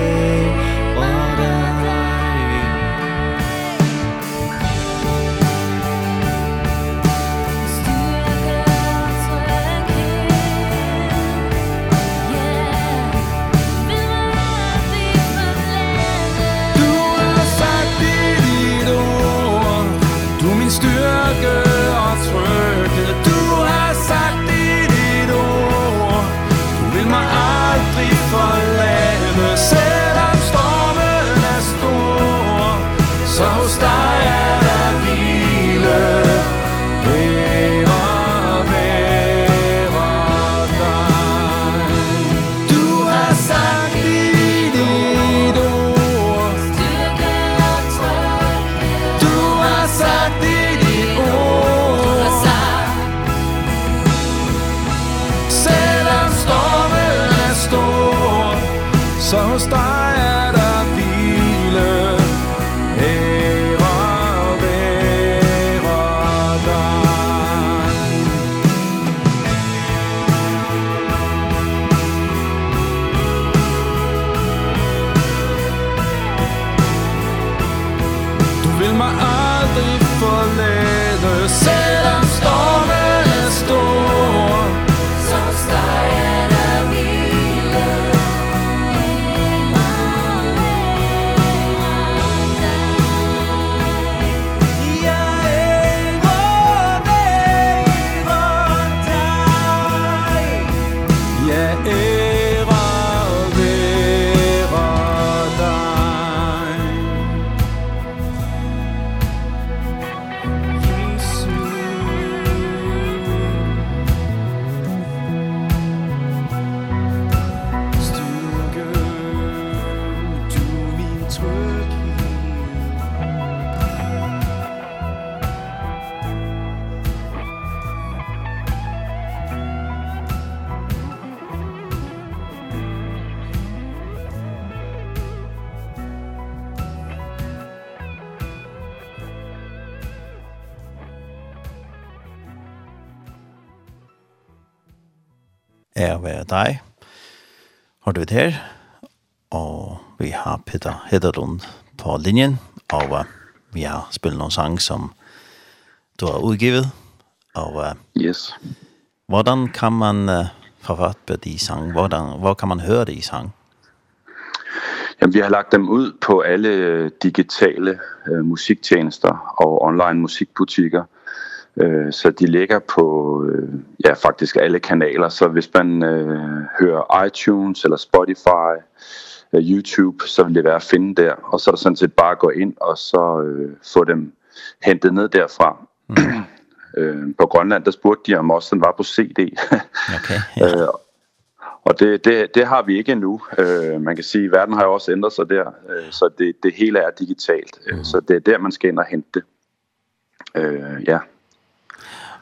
deg, har du vært her, og vi har Peter Hedderlund på linjen, og uh, vi har spillet noen sang som du har utgivet, og uh, yes. hvordan kan man uh, forfatte de sang, hvordan, hvor kan man høre de sang? Jamen, vi har lagt dem ud på alle digitale øh, musiktjenester og online musikbutikker, Øh, så de ligger på øh, ja faktisk alle kanaler, så hvis man øh, hører iTunes eller Spotify, øh, YouTube, så vil det være at finde der. Og så er det sådan set bare at gå ind og så øh, få dem hentet ned derfra. Mm. øh, på Grønland, der spurgte de om også den var på CD. okay. Ja. Øh, Og det det det har vi ikke endnu. Eh øh, man kan sige verden har jo også ændret sig der, øh, så det det hele er digitalt. Mm. Så det er der man skal ind og hente. Eh øh, ja.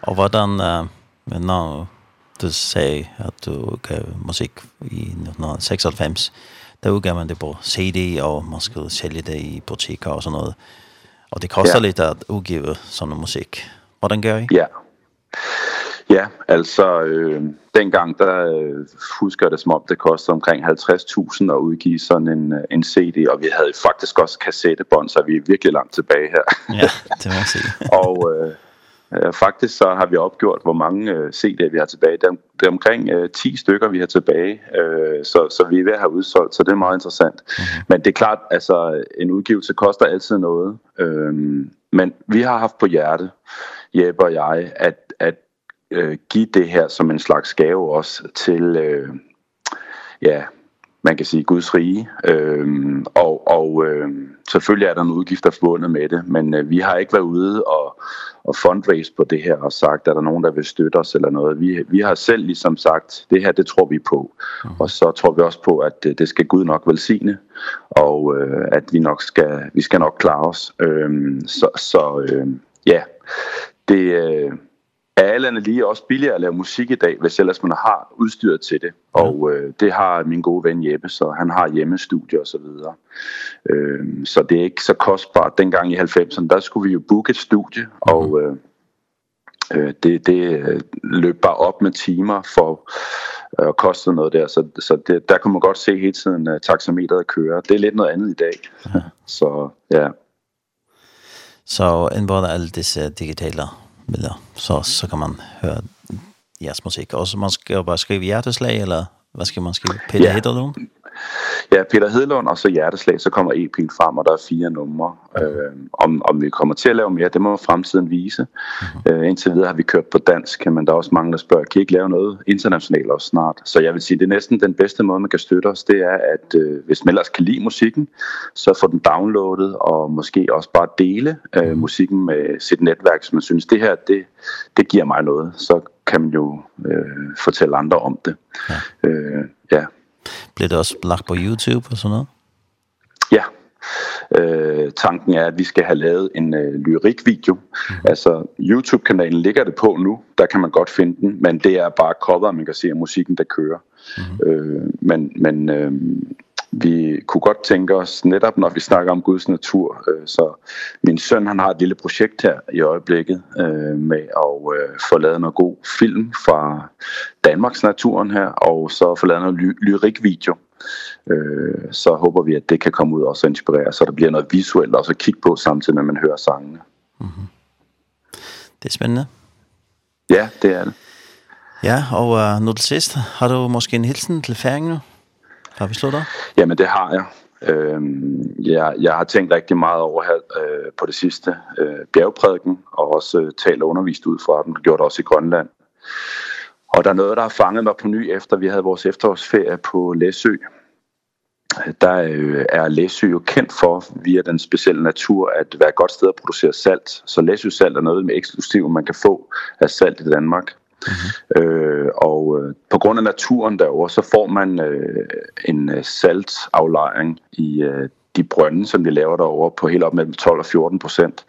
Och vad den men nu du säger att du gav musik i 1996 der udgav man det på CD, og man skulle sælge det i butikker og sådan noget. Og det koster ja. lidt at udgive sådan noget musik. Hvordan gør I? Ja, ja altså øh, dengang, der øh, husker jeg det som om, det kostede omkring 50.000 at udgive sådan en, en CD, og vi havde faktisk også kassettebånd, så vi er virkelig langt tilbage her. ja, det må jeg sige. og... Øh, Øh, faktisk så har vi opgjort, hvor mange øh, CD'er vi har tilbage. Det er, det er omkring øh, 10 stykker, vi har tilbage, øh, så, så vi er ved at have udsolgt, så det er meget interessant. Men det er klart, altså en udgivelse koster altid noget. Øh, men vi har haft på hjerte, Jeppe og jeg, at, at øh, give det her som en slags gave også til... Øh, ja, man kan sige Guds rige. Ehm og og øh, selvfølgelig er der nogle udgifter forbundet med det, men øh, vi har ikke været ude og, og fundraise på det her og sagt, at der nogen, der vil støtte os eller noget. Vi, vi har selv ligesom sagt, det her, det tror vi på. Mm. Og så tror vi også på, at øh, det skal Gud nok velsigne, og øh, at vi nok skal, vi skal nok klare os. Ehm så så øh, ja, det... Øh, Alle lige også billigere at lave musik i dag, hvis ellers man har udstyret til det. Og øh, det har min gode ven Jeppe, så han har hjemmestudie og så videre. Ehm så det er ikke så kostbart. Dengang i 90'erne, der skulle vi jo booke et studie, og øh, øh det det løb bare op med timer for og koste noget der, så så det der kunne man godt se hele tiden uh, taxameteret køre. Det er lidt noget andet i dag. Så ja. Så en både alle disse digitale då. Så, så kan man höra jazzmusik. Og så man skal bara skriva hjärteslag eller vad skal man skriva? Peter ja. Hedderlund? ja, Peter Hedlund og så Hjerteslag, så kommer EP'en frem, og der er fire numre. Øh, om, om vi kommer til at lave mere, det må fremtiden vise. Øh, indtil videre har vi kørt på dansk, men der er også mange, der spørger, kan I ikke lave noget internationalt også snart? Så jeg vil sige, det er næsten den bedste måde, man kan støtte os, det er, at øh, hvis man ellers kan lide musikken, så få den downloadet, og måske også bare dele øh, musikken med sit netværk, så man synes, det her, det, det giver mig noget. Så kan man jo øh, fortælle andre om det. Ja. Øh, ja, Bliver det også lagt på YouTube og sådan noget? Ja. Øh, tanken er, at vi skal have lavet en øh, lyrikvideo. Mm. Altså, YouTube-kanalen ligger det på nu. Der kan man godt finde den, men det er bare cover, man kan se af musikken, der kører. Mm. Øh, men men øh, vi kunne godt tænke os netop, når vi snakker om Guds natur. Øh, så min søn han har et lille projekt her i øjeblikket øh, med at øh, få lavet noget god film fra Danmarks naturen her, og så få lavet noget ly lyrikvideo. Øh, så håber vi, at det kan komme ud og så inspirere, så der bliver noget visuelt også at kigge på samtidig med, at man hører sangene. Mm. Det er spændende. Ja, det er det. Ja, og uh, nu til sidst, har du måske en hilsen til færingen nu? Har vi slået dig? Jamen, det har jeg. Øhm, jeg, jeg har tænkt rigtig meget over her øh, på det sidste øh, bjergprædiken, og også øh, talt og undervist ud fra den, gjort også i Grønland. Og der er noget, der har fanget mig på ny, efter vi havde vores efterårsferie på Læsø. Der øh, er Læsø jo kendt for, via den specielle natur, at være et godt sted at producere salt. Så Læsø salt er noget med eksklusiv, man kan få af salt i Danmark. Mm -hmm. øh, og øh, på grund af naturen derovre, så får man øh, en saltaflejring i øh, de brønde, som vi laver derovre på helt op mellem 12 og 14 procent.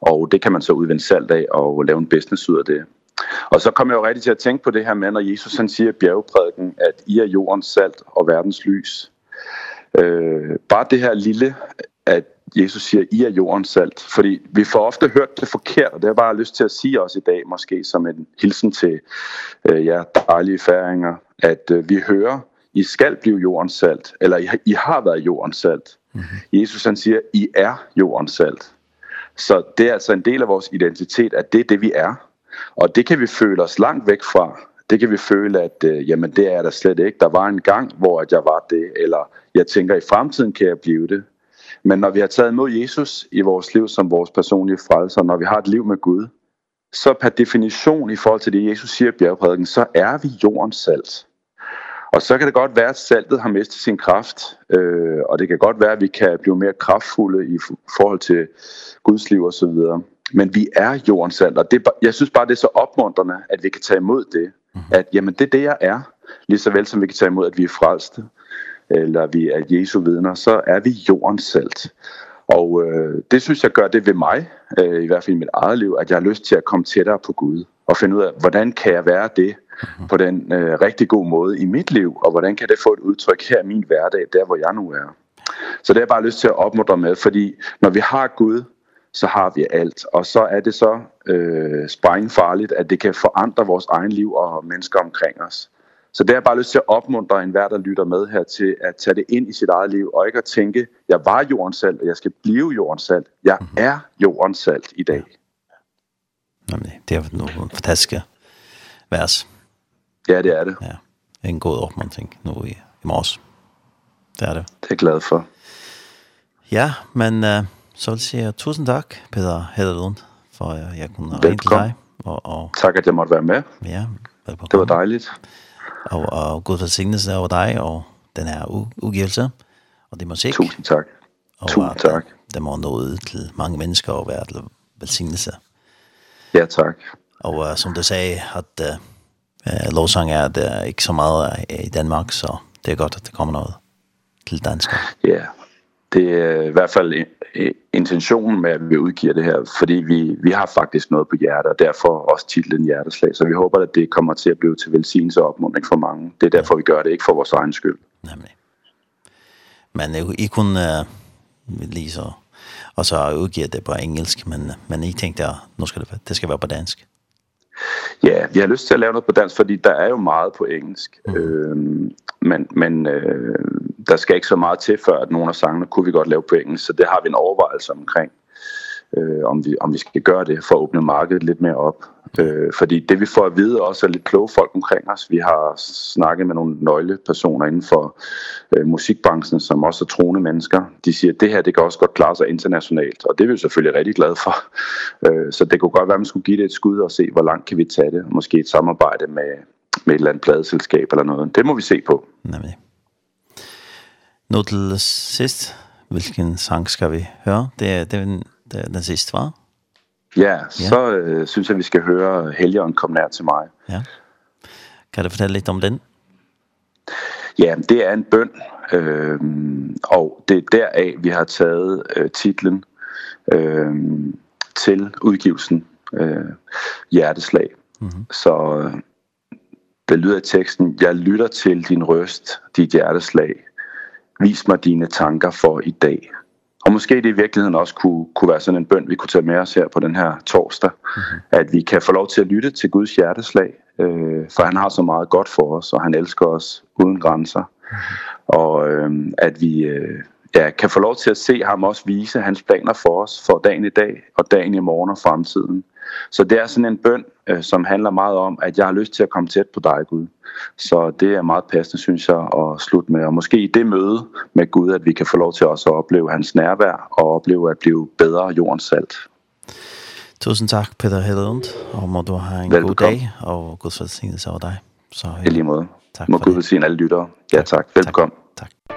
Og det kan man så udvinde salt af og lave en business ud af det. Og så kommer jeg jo rigtig til at tænke på det her med, når Jesus han siger i bjergeprædiken, at I er jordens salt og verdens lys. Øh, bare det her lille, at Jesus siger, I er jordens salt. Fordi vi får ofte hørt det forkert, og det har jeg bare lyst til at sige også i dag, måske som en hilsen til øh, jer dejlige færinger, at øh, vi hører, I skal blive jordens salt, eller I, I har været jordens salt. Mm -hmm. Jesus han siger, I er jordens salt. Så det er altså en del af vores identitet, at det er det, vi er. Og det kan vi føle os langt væk fra. Det kan vi føle, at øh, jamen, det er der slet ikke. Der var en gang, hvor at jeg var det, eller jeg tænker, i fremtiden kan jeg blive det. Men når vi har taget imod Jesus i vores liv som vores personlige frelser, når vi har et liv med Gud, så per definition i forhold til det, Jesus siger i bjergprædiken, så er vi jordens salt. Og så kan det godt være, at saltet har mistet sin kraft, øh, og det kan godt være, at vi kan blive mere kraftfulde i forhold til Guds liv osv. Men vi er jordens salt, og det, jeg synes bare, det er så opmuntrende, at vi kan tage imod det. At jamen, det er det, jeg er, lige så vel som vi kan tage imod, at vi er frelste eller vi er Jesu vidner, så er vi jordens salt. Og øh, det synes jeg gør det ved mig, øh, i hvert fald i mit eget liv, at jeg har lyst til at komme tættere på Gud og finde ud af, hvordan kan jeg være det på den øh, rigtig gode måde i mit liv, og hvordan kan det få et udtryk her i min hverdag, der hvor jeg nu er. Så det har jeg bare lyst til at opmuntre med, fordi når vi har Gud, så har vi alt. Og så er det så øh, sprængfarligt, at det kan forandre vores egen liv og mennesker omkring os. Så det er bare lyst til at opmuntre enhver, der lytter med her til at tage det ind i sit eget liv, og ikke at tænke, jeg var jordens salt, og jeg skal blive jordens salt. Jeg mm -hmm. er jordens salt i dag. Ja. Jamen, det er nogle fantastiske vers. Ja, det er det. Ja, en god opmuntring nu i, i morges. Det er det. Det er jeg glad for. Ja, men uh, så vil jeg sige tusind tak, Peter Hederlund, for at jeg kunne ringe til dig. Og, og... Tak, at jeg måtte være med. Ja, velbekomme. Det var dejligt og, og god velsignelse over dig og den her udgivelse og det musik. Tusind tak. Og Tusind at, tak. Det må nå ud til mange mennesker og være til velsignelse. Ja, tak. Og uh, som du sagde, at uh, lovsang er det ikke så meget i Danmark, så det er godt, at det kommer noget til dansk. Ja, det er i hvert fald intentionen med, at vi udgiver det her, fordi vi, vi har faktisk noget på hjertet, og derfor også titlen Hjerteslag. Så vi håber, at det kommer til at blive til velsignelse og opmuntring for mange. Det er derfor, vi gør det, ikke for vores egen skyld. Nemlig. Men I kunne uh, lige så... Og så udgive det på engelsk, men, men I tænkte, at nu skal det, det skal være på dansk. Ja, vi har lyst til at lave noget på dansk, fordi der er jo meget på engelsk. Mm. Øhm, men men øh, der skal ikke så meget til før, at nogle af sangene kunne vi godt lave på engelsk, så det har vi en overvejelse omkring, øh, om, vi, om vi skal gøre det for at åbne markedet lidt mere op. Øh, fordi det vi får at vide også er lidt kloge folk omkring os. Vi har snakket med nogle nøglepersoner inden for øh, musikbranchen, som også er troende mennesker. De siger, at det her det kan også godt klare sig internationalt, og det er vi selvfølgelig rigtig glade for. Øh, så det kunne godt være, at man skulle give det et skud og se, hvor langt kan vi tage det. Måske et samarbejde med, med et eller andet pladeselskab eller noget. Det må vi se på. Nemlig. Nå til sist, hvilken sang skal vi høre? Det, det, det, det er den sidste, var? Ja, så øh, synes jeg, vi skal høre Helgen kom nær til mig. Ja. Kan du fortælle lidt om den? Ja, det er en bøn, øh, og det er deraf, vi har taget øh, titlen øh, til udgivelsen øh, Hjerteslag. Mm -hmm. Så øh, det lyder i teksten, jeg lytter til din røst, dit hjerteslag, vis mig dine tanker for i dag. Og måske det i virkeligheden også kunne, kunne være sådan en bøn, vi kunne tage med os her på den her torsdag. Mm -hmm. At vi kan få lov til at lytte til Guds hjerteslag, øh, for han har så meget godt for os, og han elsker os uden grænser. Mm -hmm. Og øh, at vi... Øh, ja, kan få lov til at se ham også vise hans planer for os for dagen i dag og dagen i morgen og fremtiden. Så det er sådan en bøn, øh, som handler meget om, at jeg har lyst til at komme tæt på dig, Gud. Så det er meget passende, synes jeg, at slutte med. Og måske i det møde med Gud, at vi kan få lov til også at opleve hans nærvær og opleve at blive bedre jordens salt. Tusind tak, Peter Hedlund, og må du have en Velbekomme. god dag, og Gud velsignelse over dig. Så, ja. I lige måde. Tak må for Gud velsigne alle lyttere. Ja, tak. Velbekomme. Tak. tak.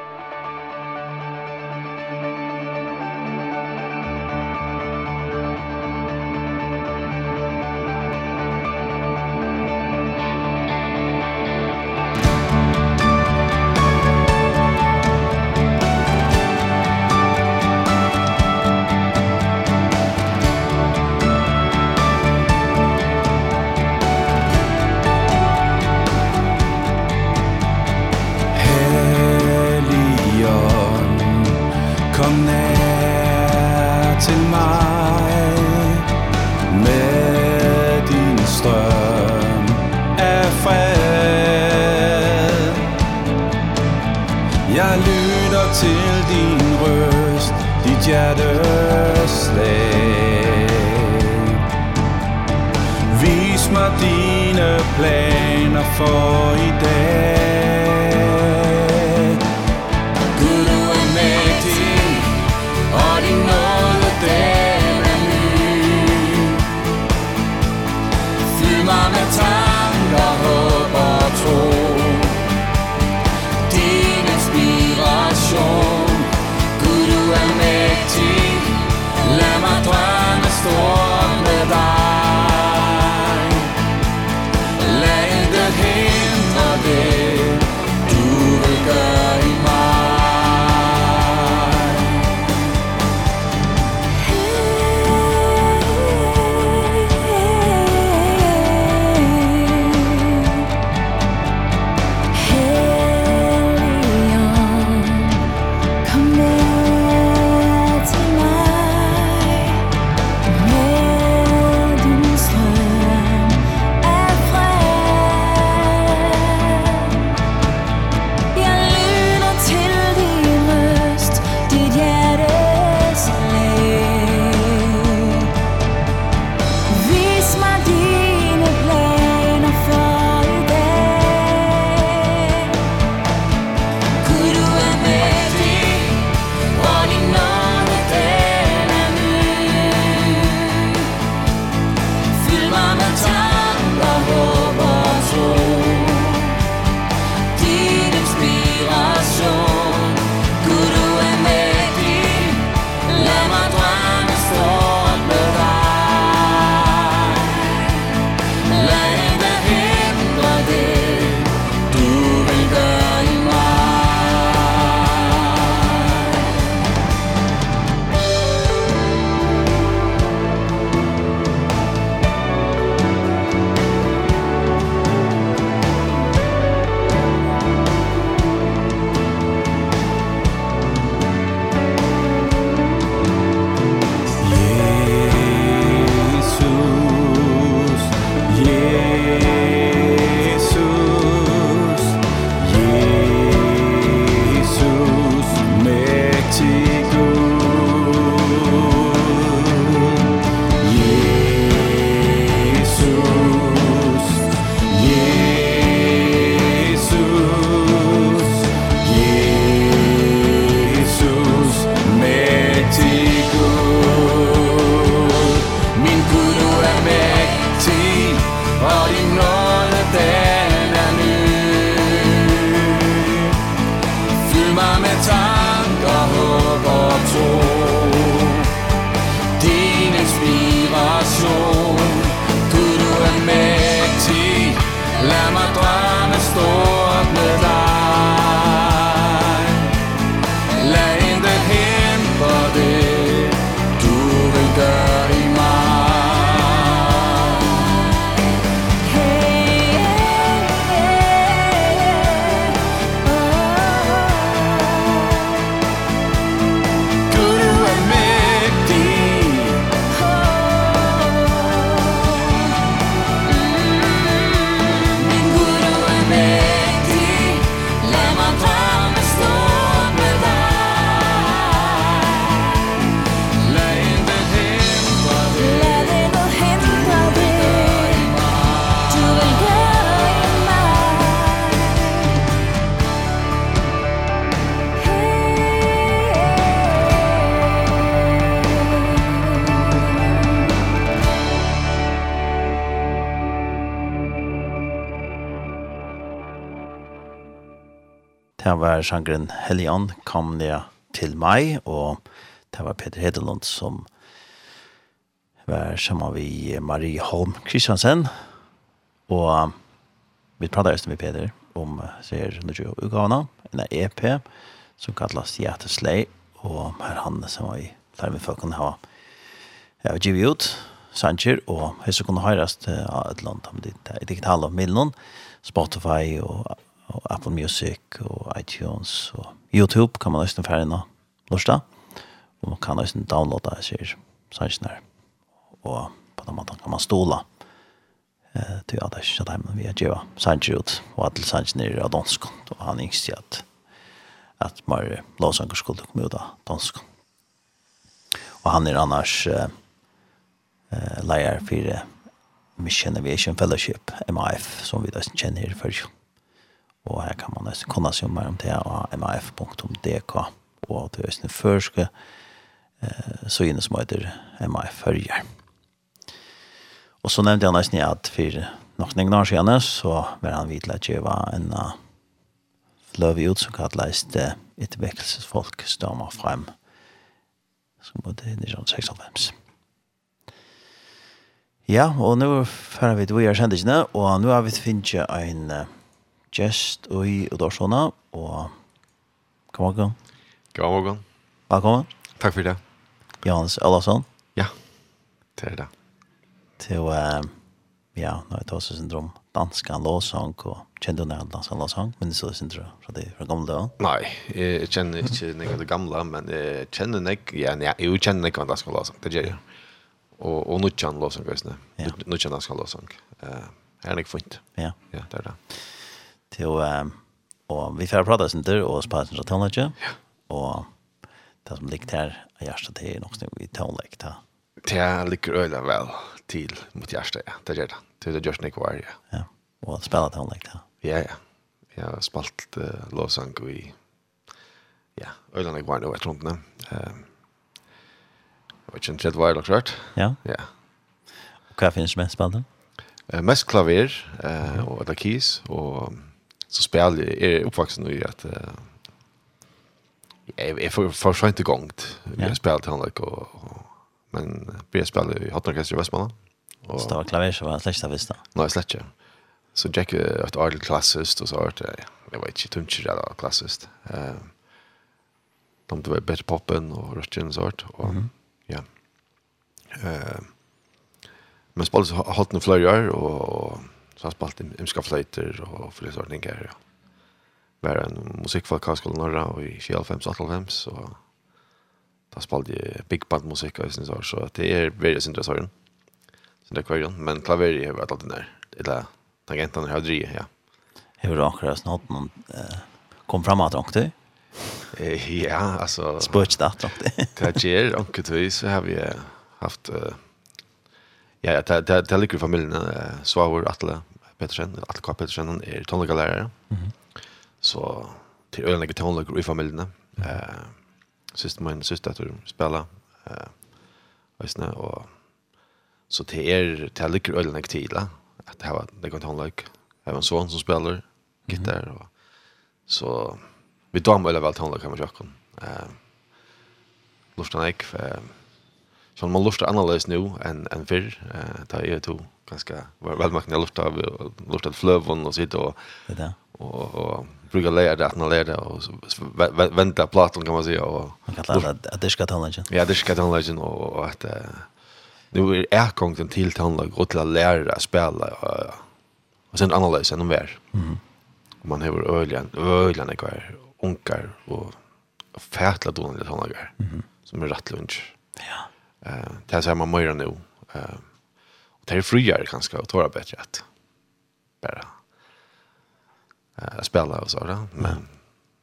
Det var sjangren Helion kom ned til meg, og det var Peter Hedelund som var sammen med Marie Holm Kristiansen, og vi pratet just med Peter om ser nu 20 utgavna en EP som kallas Hjerteslei, og her han som var i der vi folk kunne ha ja givet ut Sancher och hur så kunde höras till ett land om det digitalt medlen Spotify og og Apple Music og iTunes og YouTube kan man nesten inn og lørsta og man kan nesten downloada jeg sier sannsyn her og på den måten kan man stola eh, til at jeg ikke har hjemme via Jeva sannsyn ut og at sannsyn er av dansk. Och han yngst i att at mer lovsanger skulle komme ut av dansk. Og han er annars eh, leier for Mission Aviation Fellowship, MAF, som vi da kjenner her før og her kan man nesten kunne se mer om det av maf.dk og til Østene første eh, så inne som heter MAF følger. Og så nevnte jeg nesten at for noen år siden så var han vidt til at jeg var en fløv ut som kallet det et vekkelsesfolk stømmer frem som bodde i 1996. Ja, og nå fører vi til å gjøre kjendisene, og nå har vi finnet en uh, gjest i Udorsona, og god morgen. God morgen. Velkommen. Takk for det. Johannes Ellasson. Ja, det er det. Til, uh, ja, nå er det også syndrom, danska låsang, og kjenner du nær danska låsang, men det så syndrom fra det fra gamle dagen? Nei, jeg kjenner ikke nær det gamle, men jeg kjenner nær, ja, jeg kjenner nær danska låsang, det gjør jeg. Og, og nå kjenner låsang, nå kjenner danska låsang. Uh, er det ikke funnet? Ja. Ja, det er det til um, og vi får prata sin tur og spara sin tonlage. Ja. Og det som ligger her er hjertet til er nok snu i tonlage ta. Det ligger øyla vel til mot hjertet, ja. Det gjør det. Det er det gjørs ikke var, ja. Ja, og spela tonlage ta. Ja, ja. Jeg har spalt uh, lovsang i ja, øyla ikke var nå etter Det Um, jeg vet ikke om det var nok rørt. Ja. Ja. Og hva finnes mest spalt? Uh, mest klaver uh, og eller keys og så spel är uppvuxen i att uh, jag är för för inte igångt. Vi har spelat han like och, men vi spelar i Hattorkester i Västmanland. Och Star klaver så var släckta visst. Nej, släckta. Så Jack ett idol klassist och så det. jag vet inte tunch det där klassist. Eh de det var bättre poppen och ruschen så att och ja. Eh men spelar så har den flöjar och Så han spalt imska fløyter og fløytordninger. Ja. Var en musikkfolk av skolen Norra og i 25-85, så da spalt jeg big band musikk av sin sår, så det er veldig sin dressåren. Sin drekvarjon, men klaveri har vært alltid nær. Eller tangentene har drivet, ja. Har du akkurat snart noen kom fram at ångte? Ja, altså... Spørsmålet at ångte. Det er ikke ångte, så har vi haft... Uh, Ja, ja, det, det, det ligger i familjen. Uh, Svavor Atle Petersen, Atle K. Petersen han er tonlagalærere. Mm. Så till ölen ligger tonlager i familjen. Eh Uh, Sist min syster att spela. Uh, visst och så till er, til ligger øyne ligger til, at det det kan tonlag. Jag har en son som spelar gitarr och så vi då veldig väl tonlag kan med kjøkken. Eh Lortan Eik, uh, Så man lustar annorledes nu än än för Eh ta ju to ganska väl man kan lusta lustar flövon och sitt och det där. Och och brukar lära det att man lär det och vänta plattan kan man säga och man kan lära att det ska ta legend. Ja, det ska ta legend och att nu är gången till tandlag och till att lära spela och sen annorledes än de är. Mm. Man har öljan, öljan är kvar, onkar och fätla dåliga tandlagar mhm som är rätt lunch. Ja. Eh, det här man mer nu. Eh, och det är friare kanske att tåra bättre att bara eh, spela och så. Där. Men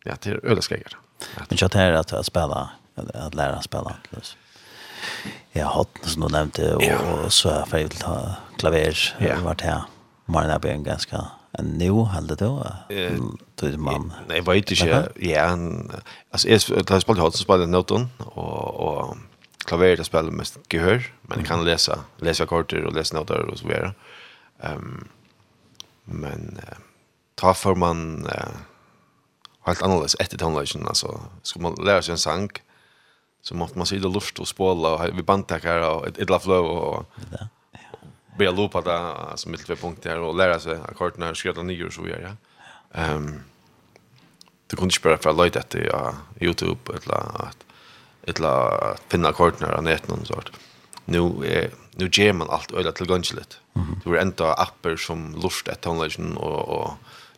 ja, det är öliga skräckar. Men jag tar att, att spela, att lära spela. Plus. Jag har som du nämnde och, ja. och så har jag färdigt ta klaver ja. vart här. Man är på en ganska en nu hade då. Du man. Nej, vet inte. Ja, alltså jag har spelat hårt så spelade noten och och klaveret det spelar mest gehör, men jag kan läsa, läsa akkorder och läsa noter och så vidare. Um, men uh, ta för man uh, helt annorlunda efter tonlagen alltså ska man lära sig en sang så måste man sitta luft och spåla och vi bandtackar och ett ett flow och börja loopa där som mitt två punkter och lära sig ackorderna och skriva nya och så vidare. Ehm um, Du kunde inte bara för att lojta ja, uh, Youtube eller att eller finna kortnar av nätet någon sort. Nu är nu ger man allt öde till gönchlet. Du -hmm. Det var ända appar som lust ett tonlagen och och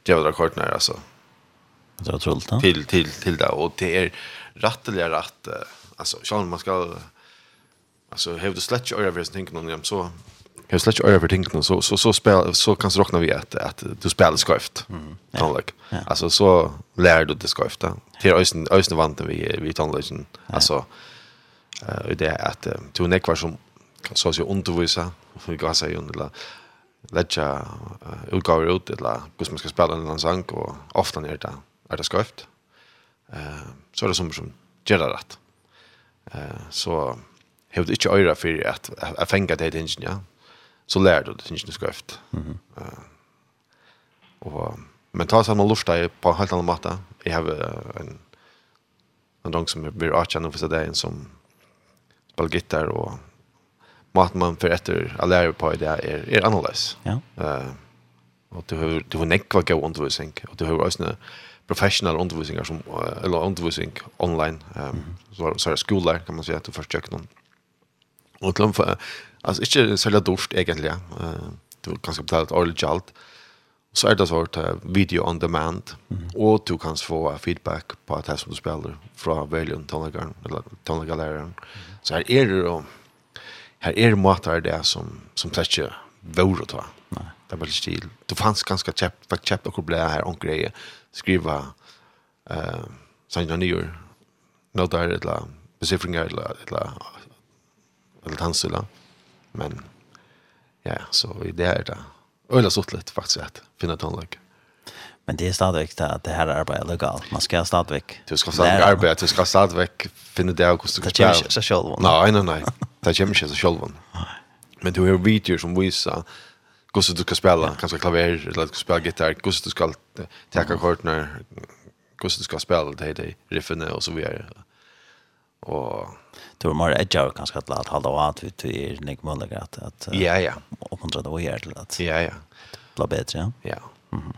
jävla kortnar alltså. Det är trullt. Ja? Till till till det och det är rättliga rätt alltså så man ska alltså hävda släcka över sin tänker någon så Jag släcker över för tänkna så så så spel så kan så räkna vi att att du spelar skrift. Mm. Alltså ja. alltså så lär du det skrift. Till ösen ösen vant vi vi tonlösen. Alltså eh det är att du en ekvar som kan så så undervisa för jag säger under lägga utgåvor ut eller hur man ska spela en sång och ofta är det är det skrift. Eh så är det som som gör det rätt. Eh så hevde ikkje øyra fyrir at jeg fengat det ingen, ja så lär du det inte skrift. Mhm. Eh och men tar samma lusta på helt annan matta. Jag har en en dong som blir archan för sig där en som spelar gitarr och mat man för efter att lära på det är är annorlunda. Ja. Eh och du har du har nekva gå undervisning och du har också professional undervisningar som eller undervisning online ehm så så skolor kan man säga att du försöker någon. Och glöm för Alltså inte sälja dost egentligen. Eh du kan ska betala ett årligt jalt. Och så är det så att video on demand mm. och du kan få feedback på att det som du spelar från Valium tonlagarn eller tonlagaläraren. Mm. Så här är det då här är det matar det som som täcker vore ta. Nej. Det var stil. Det fanns ganska käppt för chap och problem här och grejer. Skriva eh sen jag nyår. Något där eller besifringar eller eller eller tansula. Mm Men ja, så i det här är det öjla sottligt faktiskt att finna tonläge. Men det är stadigvæk det det her arbeidet er legalt. Man skal stadigvæk Du skal stadigvæk arbeide, du skal stadigvæk finne det av hvordan du Det kommer ikke seg selv. Nei, nei, nei. Det kommer ikke seg selv. Men du har videoer som viser hvordan du skal spille, kanskje klaver, eller du skal spille gitar, hvordan du skal teka kortene, hvordan du skal spille det, det riffene, og så videre. Og tror man edge out kanske att låta hålla åt ut i nick möjligt att att ja ja. uppmuntra det och göra det att ja ja. bli bättre ja? Mhm.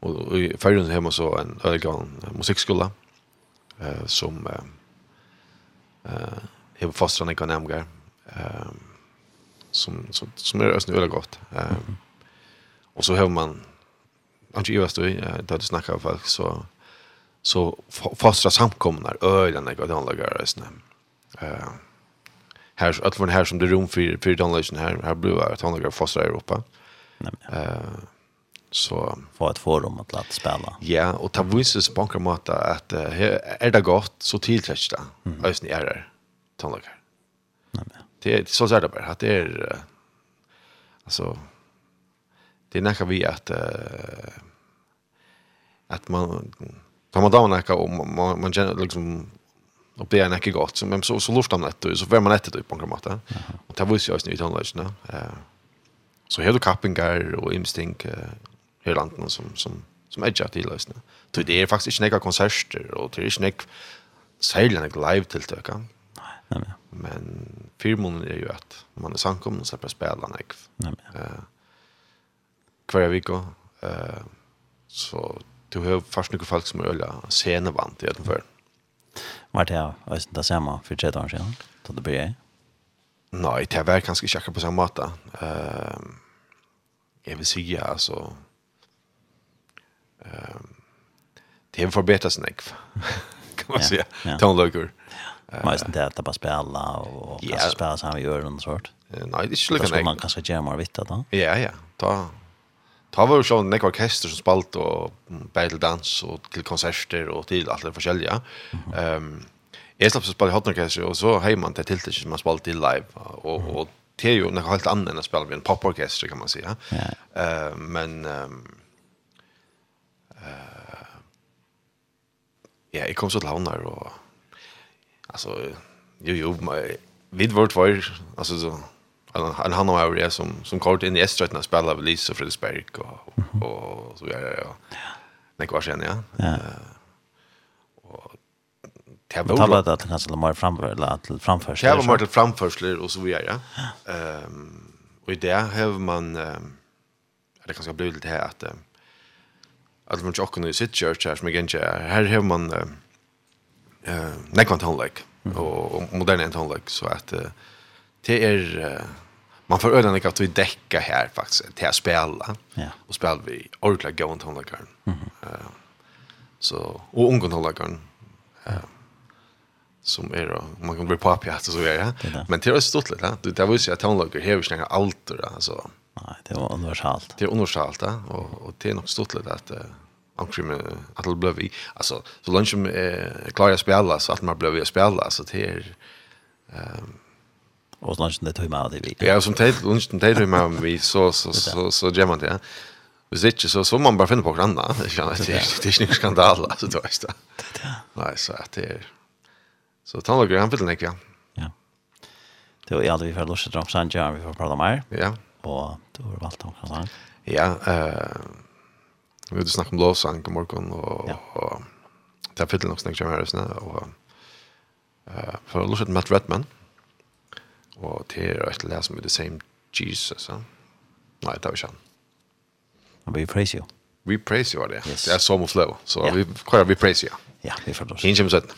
Och i förrun hemma så en ögon musikskola eh som eh eh har fastran i Kanamgar eh som som som är ösn öle gott eh. Och så har man Anki Ivas då, da du snackar folk, så, så fastrar samkomnar øyne, og det anlegger øyne. Eh här att från här som det rum för för den lösen här här blev att han några fossa i Europa. Eh så få ett forum att låta spela. Ja, och ta visst på några mått att är det gott så tillträcks det. Ösn är det. Tonlagar. Nej men. Det så så där bara att det är alltså det är näka vi att att man tar man down näka och man man känner liksom och det är näcke gott så men så så luftar man det så får man det typ på något sätt. Och det visste jag ju inte annars ne. Eh så har du kappingar och imstink hela landen som som som edgar till lösna. Så det är faktiskt inte några konserter och det är inte sällan ett live tilltag. Nej, nej. Men filmen är ju att man är samkommen så på spela nej. Nej. Eh kvar vecka eh så du hör fast några folk som öliga scenevant i alla fall. Var det jeg det samme for 30 år siden, da det ble jeg? Nei, det var kanskje ikke akkurat på samme måte. Uh, jeg vil si, altså, uh, det har forbedret seg, kan man ja, si, ja. tonløkker. Ja. Men det är att bara spela och kanske spela så här vi gör något sånt. Nei, det er ikke inte lika mycket. Man kanske gör mer vitt då. Ja, ja. Ta Ta var jo sånn nek orkester som spalt og bare dans og til konserter og til alt det forskjellige. Um, jeg slapp så spalt i hotorkester og så heier man til tiltak som man spalt i live og, og det er jo noe helt annet enn å spille med en poporkester kan man si. Ja? Ja. Uh, men um, uh, ja, jeg kom så til havnar og altså jo jo, vi var tvær, altså så han han har ju som som kort in i Östra spelar väl Lisa Fredriksberg och och så vidare ja. Nej kvar sen ja. Ja. Och det har talat att kanske skulle mer framför eller till framför. Det var mer till framförsler och så vidare. Ehm och i det har man det kanske blir lite här att att man också kunde sitt church här som igen här har man eh nekvant håndlag och moderna håndlag så att det är man får ölen att vi täcka här faktiskt till att spela. Ja. Och spelar vi ordla gå inte. Mm. Eh uh, så och ungon hålla. Eh uh, som är då man kan bli på pjäs så är det. det Men det är stort lite. Du där vill säga att hon här vi snackar allt alltså. Nej, det var universalt. Det är universalt ja. och och det är nog stort lite att uh, ankrim att det blev vi alltså så lunch är klar att spela så att man blev vi spela så det är ehm um, Och lunch det tog med det vi. Ja, som tid lunch det tog med vi så så så så gemma det. Vi ser inte så så man bara finner på granna. Det kan det det är ingen skandal alltså då är det. Nej, så att det så tar några grann för ja. Ja. Det är aldrig för lust att San Jan vi får prata mer. Ja. Och då har valt om kan Ja, eh vi vill snacka om lovsång på morgon och det där fyller nog snacka mer och eh för lust med Redman. Og det er et eller annet som er the same Jesus. Ja? Nei, det var ikke han. Men vi praise you. We praise you, var det. Yes. Det er som og flow. Så so yeah. vi klarer vi praise you. Ja, vi får det. Hinn kommer 17.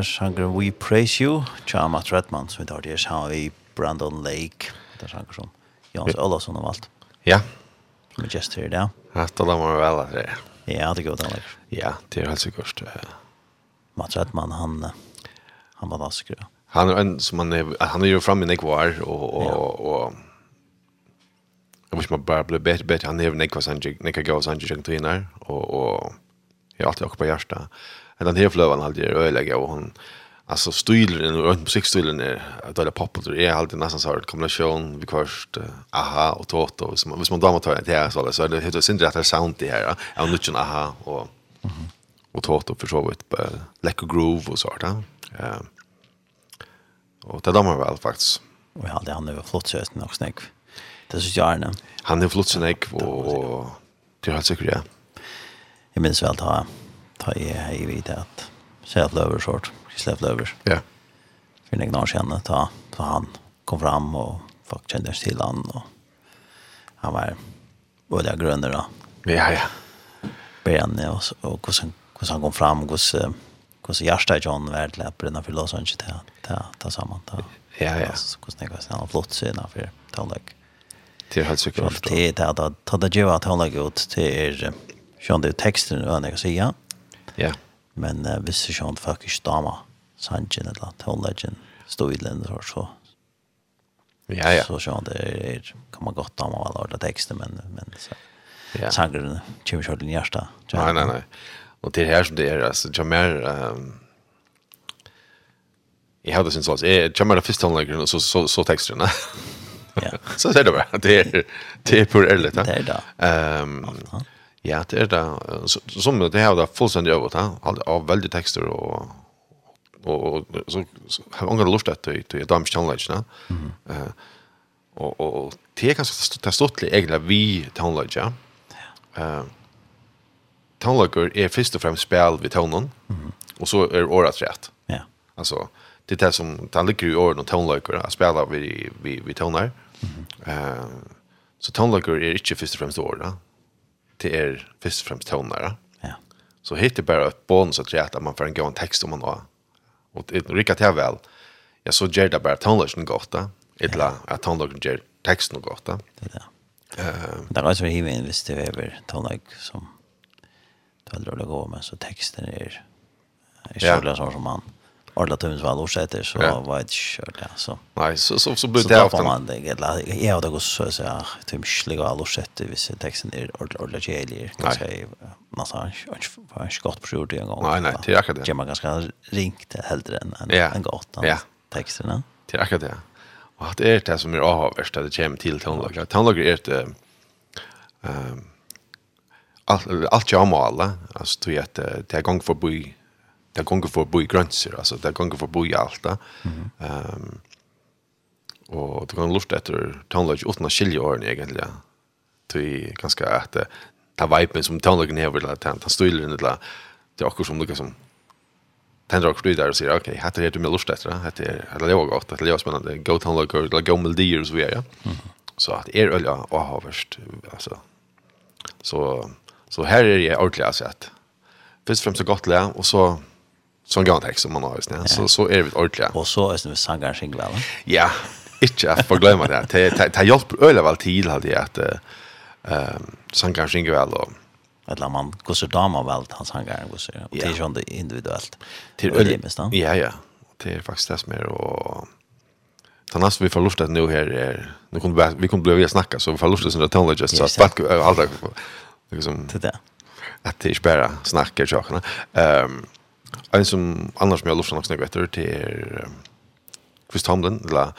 her sanger We Praise You, tja Matt Redman, som vi tar til sammen vi Brandon Lake, det er sanger som Jans Olsson har valgt. Ja. Som er gjest her i dag. Hatt og da må vi vel det er. Ja, det går godt, Alek. Ja, det er helt sikkert. Matt Redman, han, han var vasker, ja. Han er en som han er, han er jo framme i Nekvar, og, og, ja. og jag man bara blir bättre bättre han även Nick var Sanjik Nick går Sanjik till när och och jag alltid också på hjärta den här flövan alltid det öliga och hon alltså stilen och runt musikstilen är att det är populärt är alltid nästan så här kombination vi kvart aha och toto och som som damer tar det här så så det heter synd rätt sound det här ja och nu aha och och toto för så vitt läcker groove och sånt där. Eh och det damer väl faktiskt. Och ja, det han över flott söten och snakk. Det så gärna. Han är flott snägg och till helt säkert ja. Jag minns väl att ta i hei vid at se at Løver sort, Kristoff Løver. Ja. For en egen kjenne ta, ta han kom fram og folk kjente til han og han var både grønner da. Ja, ja. Bene og, og hvordan, hvordan han kom fram, hvordan hvordan Jarstad John var til at brenna for Los Angeles til ta ta sammen ta. Ja ja. Hvordan det var sånn flott scene for Tallek. Det är helt säkert. Det er da ta det jo at han ut til er sjón det teksten og han sier Ja. Men uh, hvis det ikke folk ikke dama, sanjen eller tonleggen, stod i den så, så Ja, ja. Så sånn, det er, er, kan man godt dama alle ordet tekster, men, men så, ja. sangeren kommer ikke til ordentlig hjerte. Nei, nei, nei. Og til her som det er, altså, jeg mer, um, jeg hadde sin sånn, jeg kommer det første håndleggeren, og så, så, så teksterne. ja. så ser det bare, det er, det er pur ærlig, ja. Det er det. Um, Ofta. Ja, det er det. Som det har det fullstendig øvet, ja. Av veldig tekster og og så har många lust at det det dam challenge, Eh og og det er kanskje det stort litt egentlig vi challenge, ja. Eh Tonlager er først og fremst spel vid tonen, og så er året rett. Ja. Altså, det er det som, det ligger i året når tonlager er spela vid, vid, vid toner. Eh så tonlager er ikke først og fremst året, det är först och främst tonare. Ja. Så hittar bara ett bonus att jag att man får en gång text om man har. Och det rycker till väl. Jag så ger det bara tonlösen gott. Eller att tonlösen ger texten gott. Det där. Det där alltså vi hiver inn hvis det över tonlag som talar och gå med så texten är är så som man. Arla Tunes var årsätter så ja. var det kjørt, ja så. Nej så så så blev det ofta man det gilla jag hade gått så så här typ sliga årsätter vi ser texten där Arla Arla Jelly kan säga massa var skott på skjort en gang. Nej nej det är akkurat det. Det man ganske ringt heldre enn en en gatan ja. texterna. Det är akkurat det. Och det är det som är avvärst att det kommer till tonlager. Tonlager är det ehm allt allt jag målar alltså du vet det är gång för förbi det går för bo i gränser alltså det går för bo i allt där. Ehm och det kan lust efter tonlage utan skilja åren egentligen. Det är ganska att ta viben som tonlagen ner vill att han styr den där. Det är också som lika som tänder också där och säger okej, här är det med lust efter det. heter är det var gott, det är spännande. Go tonlage eller go melodier så vidare. Så att är ölja och har värst alltså. Så så här är det ordentligt alltså att först främst så gott lä och så som gav en text som man har just nu. Så, så är det ordentligt. Och så är det sangeren sangar singlar, va? Ja, inte att få det. Det, det, det hjälper öle väl till hade jag att uh, sangar singlar väl och eller man går så dama väl han sangeren går så. Och det är ju individuellt. Till öle mest då. Ja, ja. Det är faktiskt det som är och Sen alltså vi får lufta nu här är nu kunde vi kunde bli snacka så vi får lufta såna tonlogist så att allt liksom det. Att det är bara snacka sakerna. Ehm En som annars med Lofsson snackar efter till er Chris Tomlin eller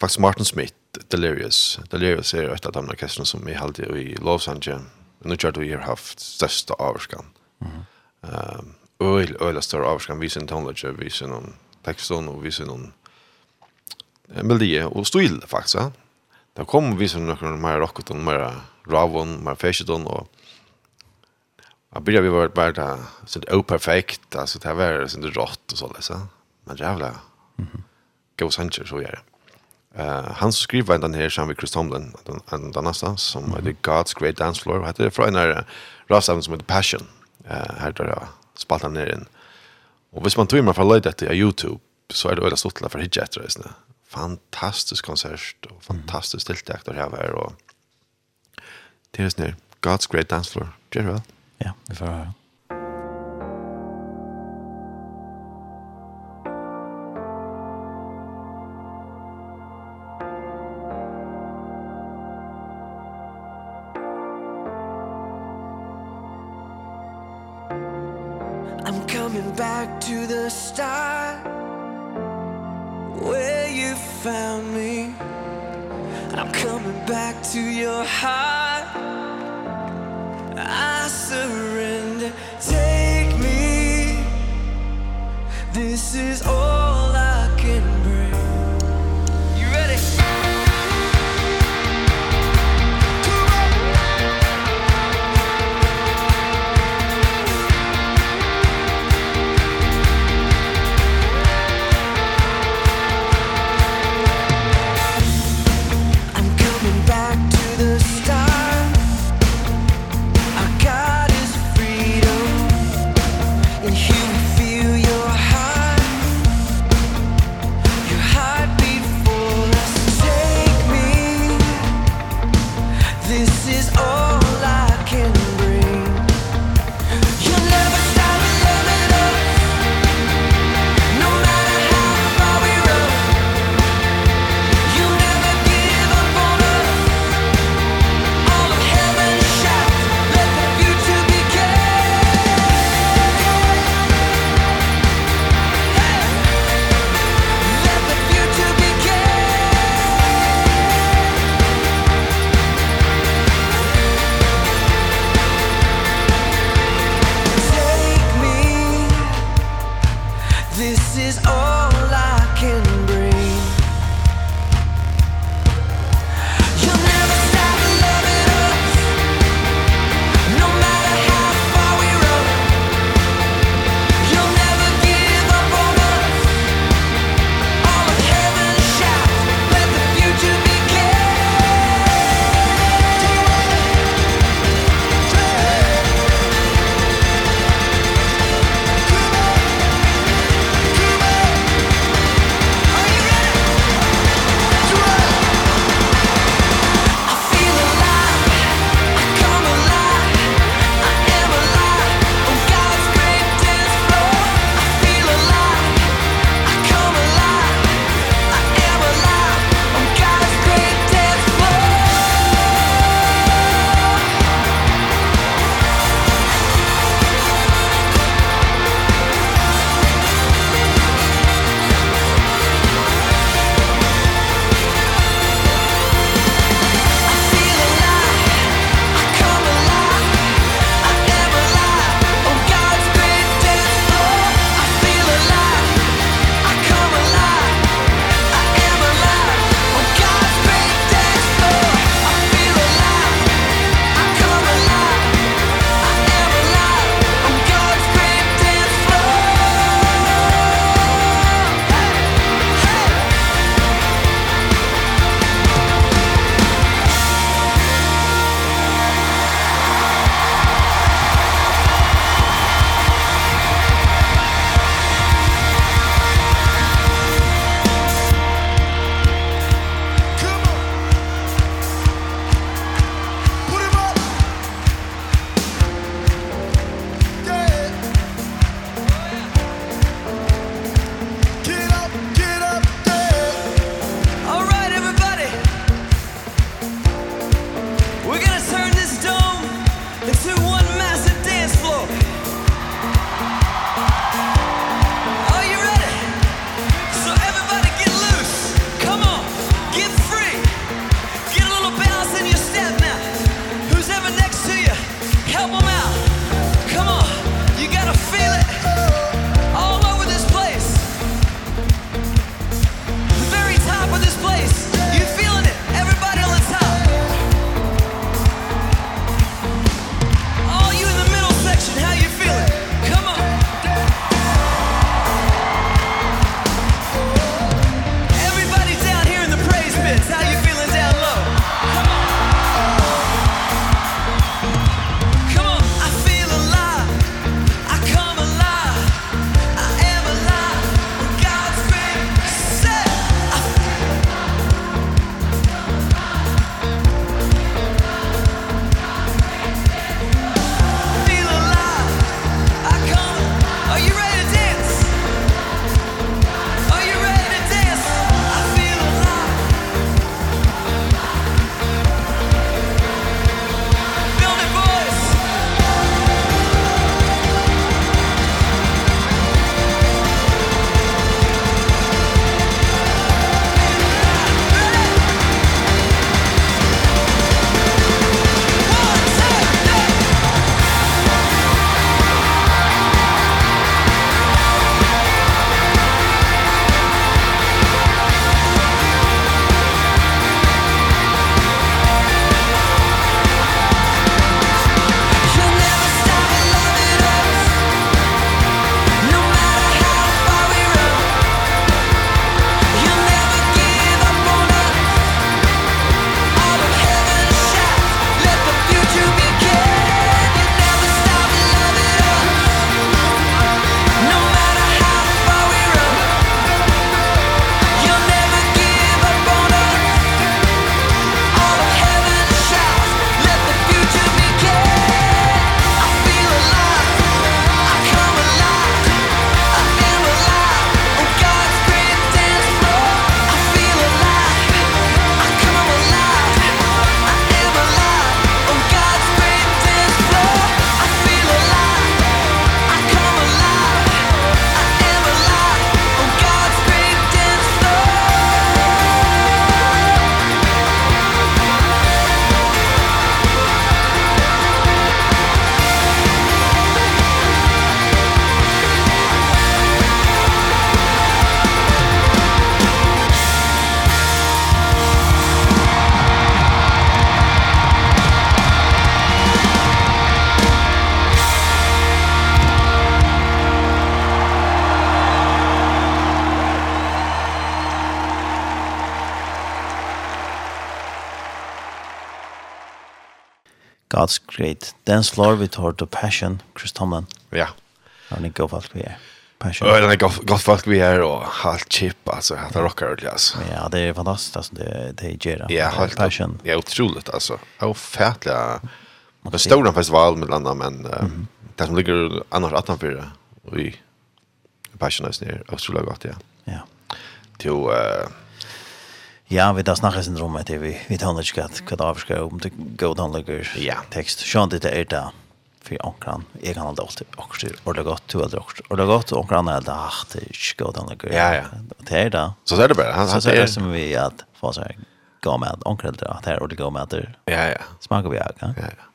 faktiskt Martin Smith Delirious. Delirious är ett av de orkestrarna som vi hade i Los Angeles. Nu tror vi har haft största avskan. Mm. Ehm öl öl större avskan vi sin tonlage vi sin någon texton och vi sin någon melodi och stil faktiskt. Där kommer vi sin några mer rockton mer ravon mer fashion och Jag började vi var bara där så det är perfekt alltså det här var så det rått och så läsa. Men jävla. Mhm. Mm Go Sanchez så gör det. Eh han skrev vem den här som vi Chris Tomlin den den nästa som mm the God's Great Dance Floor hade det från när Ross som med Passion. Eh här där spaltar ner den. Och hvis man tror man får lägga att på Youtube så är det öra stort för hit efter. Fantastisk konsert och fantastiskt tilltakt där här och det är snär God's Great Dance Floor. Gerald. Ja, vi får høre. I'm coming back to the start Where you found me. I'm coming back to your heart. is all Great. Dance floor with Heart of Passion, Chris Tomlin. Ja. Han är god folk vi er. Passion. Ja, han är god folk vi är och halt chip alltså han tar rockar ordentligt alltså. Ja, det är fantastiskt alltså det det ger. Ja, halt passion. Ja, otroligt alltså. Ofärtliga. Man Det stora festival med landa, men det som ligger annars utanför och i passion är otroligt gott ja. Ja. Till eh Ja, vi tar snakka sin rom etter vi, vi tar ikke at hva det avskar om til god handlager ja. tekst. Sjønt det er det for onkran. Jeg kan aldri alltid okker ordentlig godt, to aldri okker ordentlig godt, og onkran er det ah, det er ikke god handlager. Ja, ja. Det er det. Så er det bare. Han, så er det som vi at få seg gå med, onkran er det er ordentlig gå med, det. ja, ja. smaker vi ikke, Ja, ja.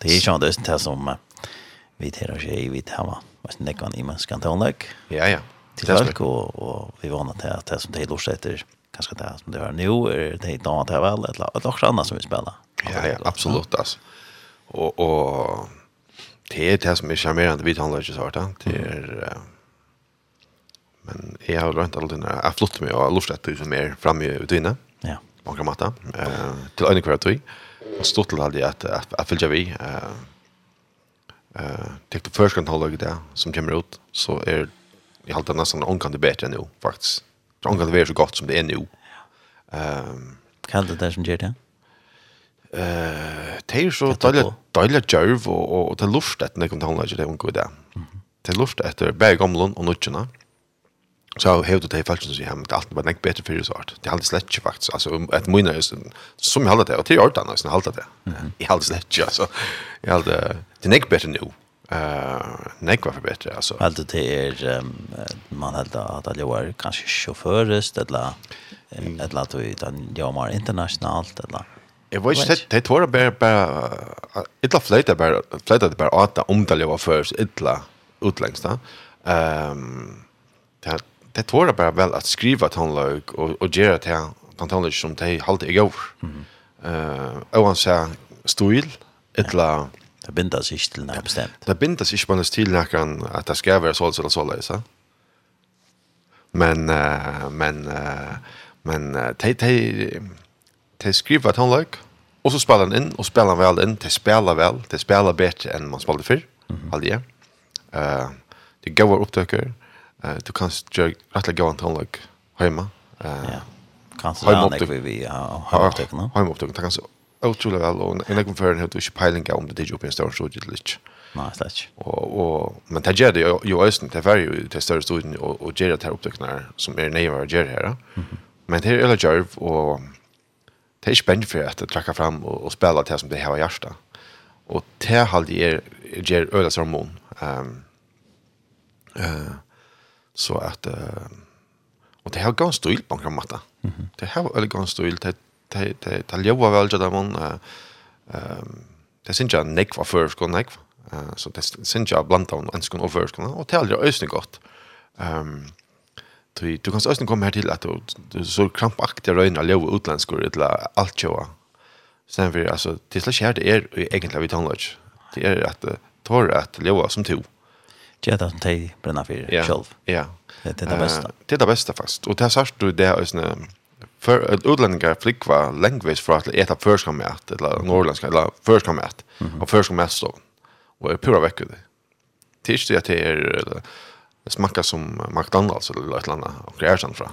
Det er sånn det som vi tar oss i, vi tar hva, hva som nekvann i menneskan til Ja, ja. Til folk, og, og vi vannet til at det som det er lort etter, kanske det som det är nu är det inte annat här väl eller ett också annat som vi spelar. Ja, ja absolut alltså. Och och det är det som är charmerande vid handlar ju så där. Det är men jag har rent alltid när jag flott mig och lust att du som är framme utvinna. Ja. Man kan matta eh till en kvart två. Och stort till hade att att följa vi eh eh tyckte först kan hålla det som kommer ut så är jag håller nästan onkan det bättre nu faktiskt tror ikke det er så gott som det är nu. Ehm, kan det der som gjør det? Eh, det er så deilig djørv, og, og, og det er luft etter når jeg kommer til å det unge i det. Det er luft etter bare gamlen og nødgjene. Så jeg hevde det i felsen som jeg har, det er alltid bare nekk bedre fyrir svart. Det er alltid slett ikke faktisk. Altså, et mine er som jeg halde det, og til jeg halde det, jeg halde det slett ikke, altså. Jeg halde, det er nekk bedre nå eh nej var förbättra alltså allt det är man helt att det var kanske chaufförist eller eller att vi utan jag var internationellt eller Jeg var ikke det var bare bare illa flyta bare det bare at om det var først illa utlengst da. Ehm det det var bare vel at skriva tonlag og og gjera det tonlag som det halt i går. Mhm. Eh og han sa stil illa Det binder sig ikke til noe bestemt. Det binder sig ikke bare til noe at det skal være sånn eller sånn, så. Men, uh, men, uh, men, uh, de, de, de skriver et håndlag, og så spiller han inn, og spiller han vel inn, de spiller vel, de spiller bedre enn man spiller før, mm -hmm. aldri. Uh, de går opptøkker, uh, du kan gjøre rettelig gå en håndlag hjemme. Uh, ja, kanskje det er vi har opptøkkene. Hjemme opptøkkene, det kan så utrolig vel, og egen nekker før du ikke peiling om det tidlig opp i en større studie til ikke. Nei, slett ikke. Og, og, men det gjør det jo østen det færre jo til større studien, og, og gjør det her opptøkene som er nøyere å gjøre her. Mm. Men det er øyne gjørv, og det er ikke spennende for at det trekker frem og, og spiller det som det har hjertet. Og det halde er gjør øyne som mån. Um, uh, så at, uh, og det har ganske stil på en måte. Mm -hmm. Det har øyne ganske stil, det det det det ljóva vel jada mun ehm det synja nekk var først kon nekk så det synja blanda on ens kon over kon og telja øysni gott ehm du du kan øysni koma her til at du så krampaktig røyna ljóva utlandskur ella alt jova sen för alltså det slash här det är egentligen vi tonlodge det är att torra att ljóva som to Det er det som de for för själv. Ja. Det er det bästa. Det er det beste, faktisk. Og det er sagt du det är för ett utlänningar flickva längvis för att äta förskamat eller norrländska eller förskamat mm -hmm. och förskamat så. Och är pura veckor. Det tills det att är smakar som McDonalds eller något annat och är sånt från.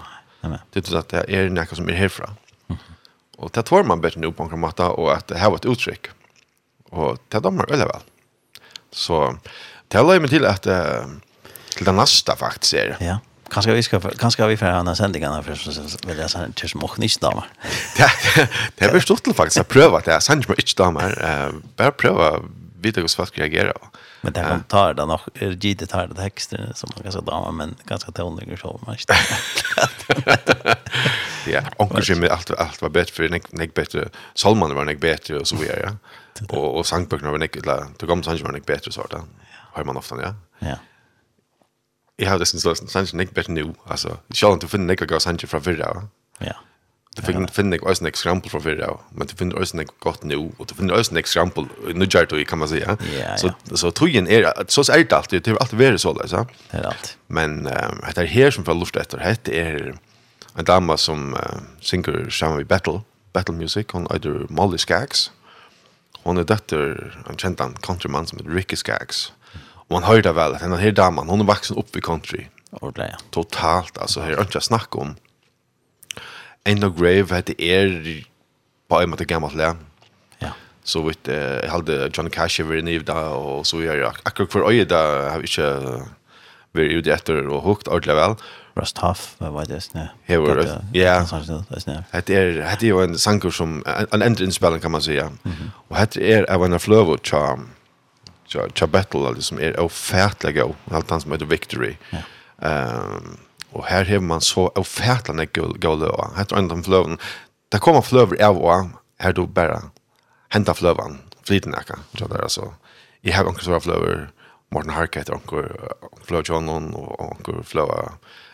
Det är att det är något som är härifrån. Mm -hmm. och det tar man bättre nu på en kramata och att det här var ett uttryck. Och det dömer de väl så det har mig till att till det nästa faktiskt är. Ja. Kanske vi ska kanske vi för andra sändningarna för så vill jag säga tills moch nicht da. Det det är bestort faktiskt att pröva det. Sen inte inte da mer. Eh bara pröva vita hur svart reagerar. Men det kan ta det nog är det det tar det texter som man kan säga damer, men ganska tonliga så man inte. Ja, onkel Jim allt allt var bättre för nek nek bättre. Salman var nek bättre och så vidare. Ja. Och och sangböckerna var nek eller Det kom sangböckerna nek bättre så där. Har man ofta ja. Ja jag har det sen så sen inte bättre nu alltså jag inte finna några gas han från förra. Ja. Det finner finner jag också exempel från förra, men det finner också något gott nu och det finner också exempel nu jag då kan man säga. Så så trogen är så är det alltid det är alltid värre så alltså. Det allt. Men det är här som för luft efter det är en dama som synger samma i battle battle music on either Molly Skaggs. Hon är dotter en känd countryman som heter Ricky Skaggs. Och man hörde väl att den här damen, hon är vuxen upp i country. Ordentlig, ja. Totalt, alltså här är inte snack om. Enda Grave hette er på en måte gammalt lä. Ja. Så vet jag hade John Cash över i där och så gör jag akkurat för öje där har vi inte vi ute efter och hukt ordentligt väl. Rust Huff, vad var det snä? Ja, ja. Det är det är ju en sanger som en ändrinspelning kan man säga. Och hade är även en flövo charm tja battle liksom är ofärtligt och allt han som heter victory. Ja. Ehm och här har man så ofärtliga gola. Här tror inte flöven. Där kommer flöver av och här då bara hämta flövan flyten näka. Så där alltså. I har också några flöver Morten Harket och flöver John och och flöver.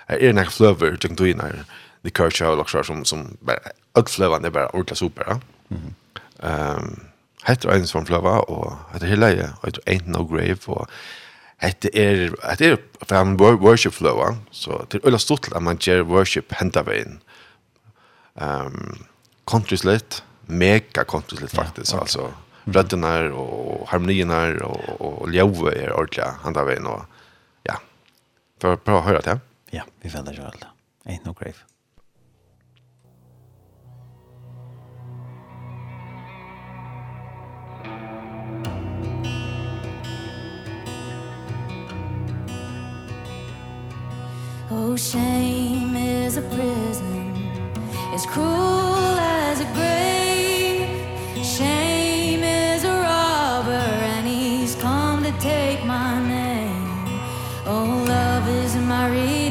Är det några flöver jag tror innan det coach har också som som bara ödflövande bara ordla super. Mhm. Ehm Hetta er ein som flava og heter hela er heter ain't no grave og hetta er hetta er fan worship flava. Så til ølla stort at man ger worship henta vein. Ehm country lit, mega country lit faktisk altså. Røddene og harmoniene og, og ljøve er ordentlig henta vein og ja. For å prøve høre det. Ja, vi finner jo alt. Ain't no grave. Oh shame is a prison. It's cruel as a grave. Shame is a robber And he's come to take my name. Oh love is my reason.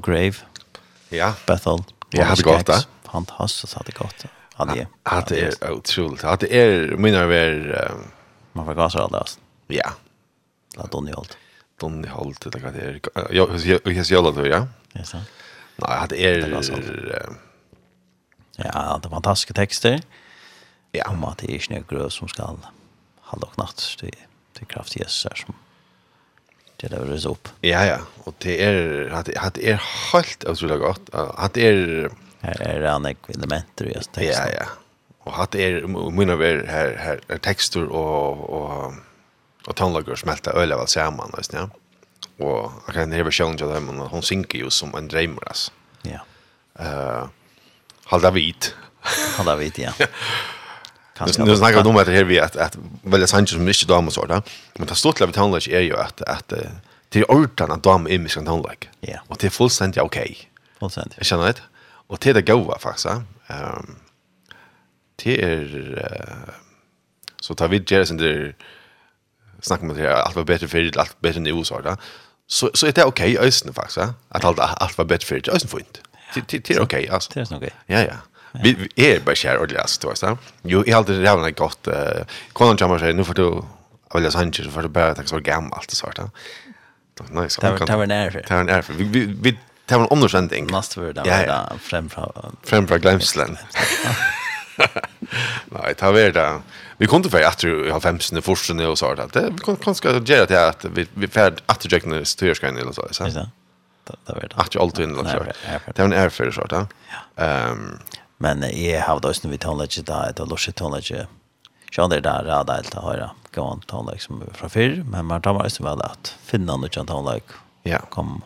Grave. Ja. Bethel. Ja, hade gått det. Fantastiskt hade gått. Hade det. Är otroligt. Hade är mina var man var gasad alltså. Ja. La Donny Holt. Donny Holt det kan det. Jag jag jag alla då, ja. Ja så. Nej, hade är Ja, det var fantastiska texter. Ja, om att det är snö som ska hålla och natt till till kraft Jesus som det där rörs upp. Ja ja, och det är att att är helt otroligt gott. Att är är en element i just. Ja ja. Och att är mina ver här här är texter och och och tonlager smälta öle väl samman visst ja. Och jag kan never challenge dem men hon synker ju som en dreamer alltså. Ja. Eh uh, Halda vit. Halda vit ja. kanskje. Nu snackar de om att det här vi att att välja Sanchez som inte damer så där. Men det står till att är ju att att till ortan att damer inte kan handla. Ja. Och det är fullständigt okej. Fullständigt. Jag känner det. Och det det goda faktiskt. Ehm det är så tar vi Jerry där snackar med det allt var bättre för det allt bättre nu så där. Så så är det okej östen faktiskt. Att allt allt var bättre för det östen fint. Det det är okej alltså. Det är okej. Ja ja. Vi är bara kär ordentligt, alltså, du vet. Jo, jag har alltid rävna gott. Konan jammar sig, nu får du välja sanger, så får du bara tack så gammalt och sånt. Nej, så. Det var nära för. Det var nära för. Vi, vi, det var en undersändning. Måste vara där, frem fra glemselen. Nei, det var det. Vi kunde för att du har 15 i forsen och så där. Vi kan kanske göra det att vi vi färd att jag kunde styra ska eller så så. Ja. Det var det. Att jag alltid in så. Det var en erfarenhet så där. Ehm Men jeg har da også vi tonelage da, et av lorset tonelage. Sjøen der der rada helt å høre gående tonelage som er fra fyr, men man tar meg også vel at finne noe kjent tonelage. Ja. Kom,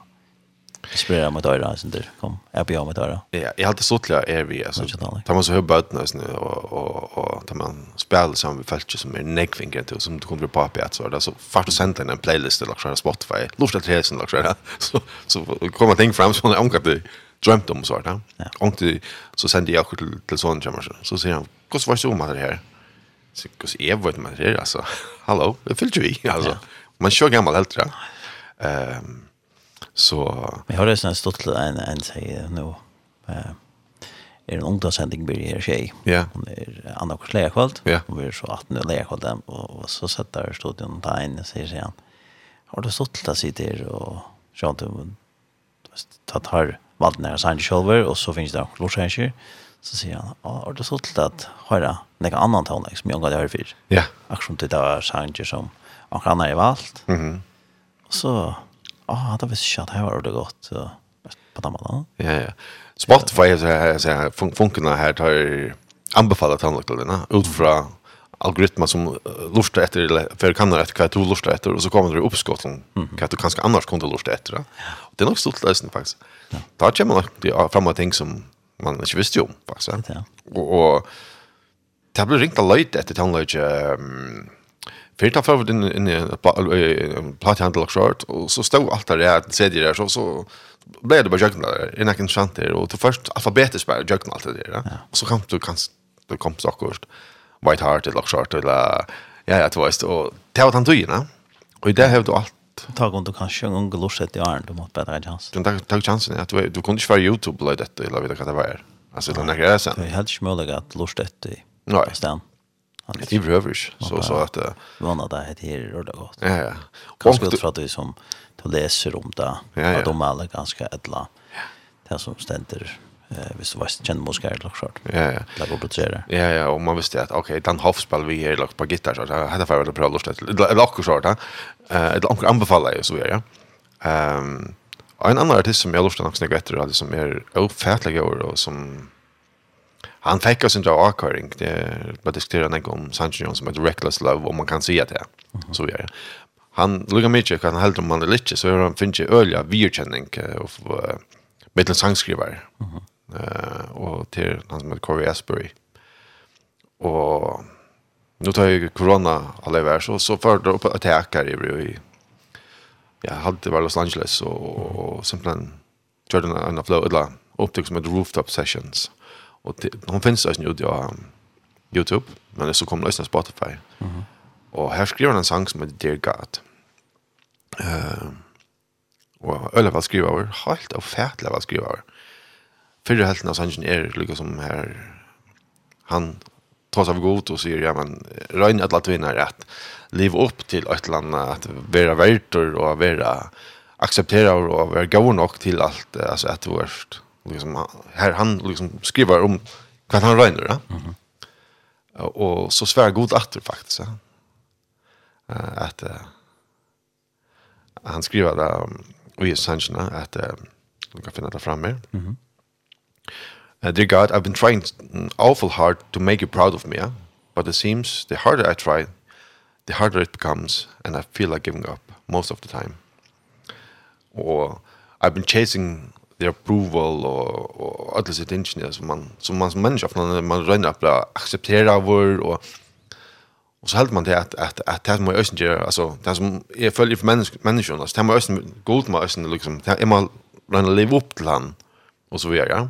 inspirera mot øyre, sånn der. Kom, jeg blir mot øyre. Ja, jeg har alltid stått til å er vi, altså. Ta man så høy bøtene, sånn, og, og, og ta man spiller sammen med feltet som er negfinger til, som du kommer på på et, så det er så fart og sendt en playlist til Spotify, lort til helsen, så, så kommer ting fram som er omkatt drömt om svart. Ja. Och det så sände jag till, till sån jammer så säger han, "Vad var det om det här?" Så kus är vad man det alltså. Hallå, det fyllde vi alltså. Man kör gammal helt där. Ehm så jag har redan stått till en en säger nu. Eh är en ungdomssändning blir här tjej. Ja. Hon är Anna Korslea kvällt. Ja. Hon är så 18 lea kvällt och så sätter där studion på en säger sen. Har du stått där sitter och sånt ta tar valde när han själv og så finnes det också låtsänker så sier han å, ja det så til at höra noen annan ton som jag hade hørt før? Ja. Akkurat som det var sjänger som han kan ha valt. Mhm. Og så ja, det visste ikke at det var det gott på den måten. Ja ja. Spotify så här så funkar här tar anbefaller tandläkaren utifrån algoritmer som lustar efter för kan efter vad du lustar efter och så kommer det uppskott om vad du kanske annars kunde lusta efter. Och det är nog stort lösen faktiskt. Ja. Där kommer man det framåt ting som man inte visste om faktiskt. Ja. Och, og det blir ringt lite efter han lite Fyrta för den en platthandel och short och så stod allt där att se det där så så blev det bara jökna där i nacken chant och till först alfabetiskt bara jökna allt det där. Och så kom du kan det kom så kort. White Heart eller Short eller ja ja du var just och det var han tog innan. Och i det du allt Ta gång du kanske en gång glorset i arn, du måste bättre chans. Du tar tar chansen, ja. Du, du kunde inte vara Youtube eller detta, eller vet vad det var. Alltså, det är nära sen. Det är helt smöjligt att glorset i stan. Nej. Det behöver inte. Så, så att... Vana där heter det rörda gott. Ja, ja. Kanske jag tror att du som du läser om det, ja, ja. att de alla ganska ädla. Ja. Det som ständer eh visst var känd musikal och short. Ja ja. Det går producera. Ja ja, och man visste att okej, okay, den hoffspel vi här lagt på gitarr så här hade förvärvat bra lust. Lock och short, eh ett onkel anbefaller ju så ja. Ehm en annan artist som jag lustar också något efter hade som är ofattlig år och som han fick oss inte av avköring. Det var diskuterade en om Sancho Jones som ett reckless love om man kan säga det. Så vidare han lukkar mykje hva han heldur om han er litje, så han finnes ikke øyla virkjenning og mittlen sangskrivar. Mm eh och till han som heter Corey Asbury. Och nu tar ju corona alla över så så förde upp attacker i ja, hade var Los Angeles och, och simpelthen körde en annan flow eller upptäckte som rooftop sessions. Och hon finns alltså nu på YouTube, men så kommer lösna Spotify. Mm. Och här skriver han en sång som heter Dear God. Eh uh, och öle vad skriver över, helt och färdla vad skriver över fyrre helten av sangen är liksom som här han tar av god och säger ja men rön att låta vinna rätt liv upp till eller annet, att vara verter och vara acceptera och vara god nog till allt alltså att hvert. liksom här han liksom skriver om vad han rönner ja? mm -hmm. och så svär god atter faktiskt ja? att uh, han skriver där um, i sangen att uh, du kan finna det fram mer. Mm -hmm. Uh, dear God, I've been trying awful hard to make you proud of me, yeah? but it seems the harder I try, the harder it becomes, and I feel like giving up most of the time. Or I've been chasing the approval or, or alla sitt intentioner som man som man som människa för man rönnar på acceptera vår och och så helt man det att att att det man ösen gör alltså det som är följer för människan människan alltså det man ösen gold man ösen liksom det är man rönnar upp till han och så vidare. Ja?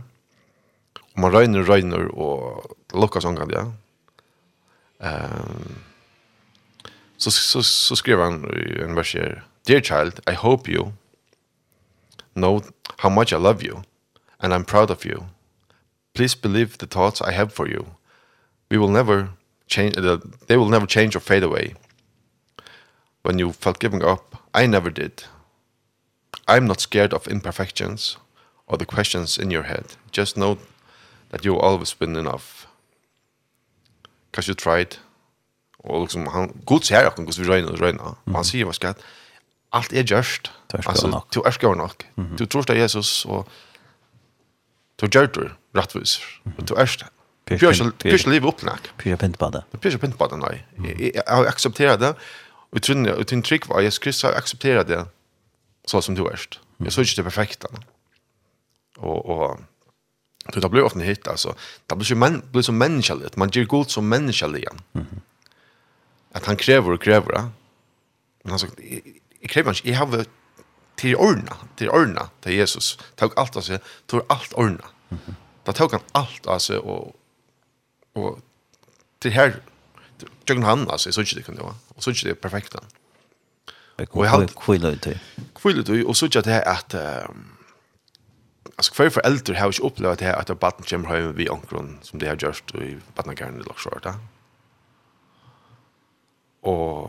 man røyner, røyner, og lukker sånn kan det, ja. Um, så, så, så skriver han en vers her, Dear child, I hope you know how much I love you, and I'm proud of you. Please believe the thoughts I have for you. We will never change, uh, they will never change or fade away. When you felt giving up, I never did. I'm not scared of imperfections or the questions in your head. Just know that you always been enough. Cause you tried. Og liksom, han, god ser akkurat hvordan vi røyner og røyner. Mm. Han sier, hva skal alt er gjørst. Altså, nok. du er skjøret nok. Du tror det er Jesus, og du gjør det rettvis. Mm -hmm. Du er skjøret. Pyrsje livet opp nok. Pyrsje pynt på det. Pyrsje pint på det, nei. Jeg har akseptert det, og jeg tror trygg var, Jesus Kristus har akseptert det, så som du erst. Jeg så ikke det perfekte. Og, og Så det blir ofta hit alltså. Det blir ju men blir som människa lite. Man ger gott som människa igen. Mm. -hmm. Att han kräver och kräver. Men han sa jag kräver inte. Jag har till ordna, till ordna till Jesus. Tog allt alltså, tog allt ordna. Mm. -hmm. Då tog han allt alltså och och till här jag han alltså så inte det kunde vara. Och så inte det perfekta. Och jag hade kvilla ut. Kvilla ut och så inte det att um, alltså för föräldrar har ju upplevt det här att barnen kommer hem vid ankron som det har gjort i barnagården i Lockshorta. Och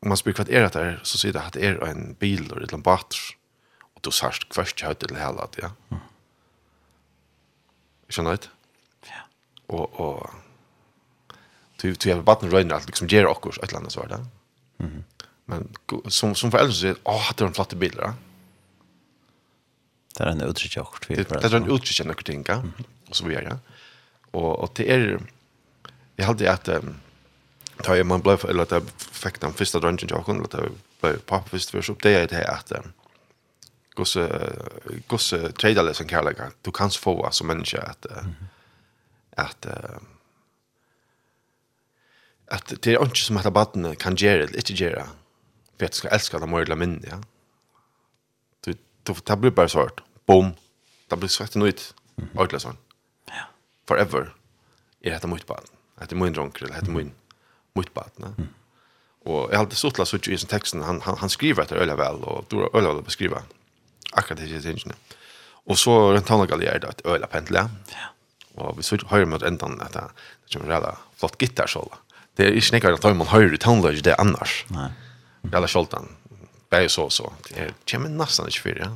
om man spyr vad är det där så säger det att det är en bil eller en båt och då särskilt kvart jag till hela det, ja. Mm. Känner du det? Ja. Och och du du har vatten röjna att liksom ger också ett land så där. Mhm. Men som som föräldrar så är åh det hade de flotta bilar. Ja? Det er en uttrykk uttryck jag Det er en uttrykk uttryck jag något ja. Og så videre, ja. Og, og det er... är jag hade att ta man blev eller att fick den första drunken jag kunde låta blev pappa först för upp det är det att gosse gosse trader som kallar kan du kan få som människa att att att det är inte som att batten kan göra det inte göra för att ska älska dem och minne ja. Du du tar blir bara svårt boom, da blir svetten ut, ordentlig sånn. Ja. Forever er dette mot baden. Dette er min dronker, eller dette er min, mot baden. Ja. Og jeg har alltid stått til i sin teksten, han, han, han skriver etter øyla vel, og du har øyla vel å beskrive akkurat disse tingene. Og så rundt han og galier det et øyla pentle, ja. og vi så høyre mot enden at det kommer reda flott gitter så. Det er ikke nekker at man høyre tonelage det annars. Nei. Reda skjoltan, bare så og så. Det kommer nesten ikke fyrir, ja.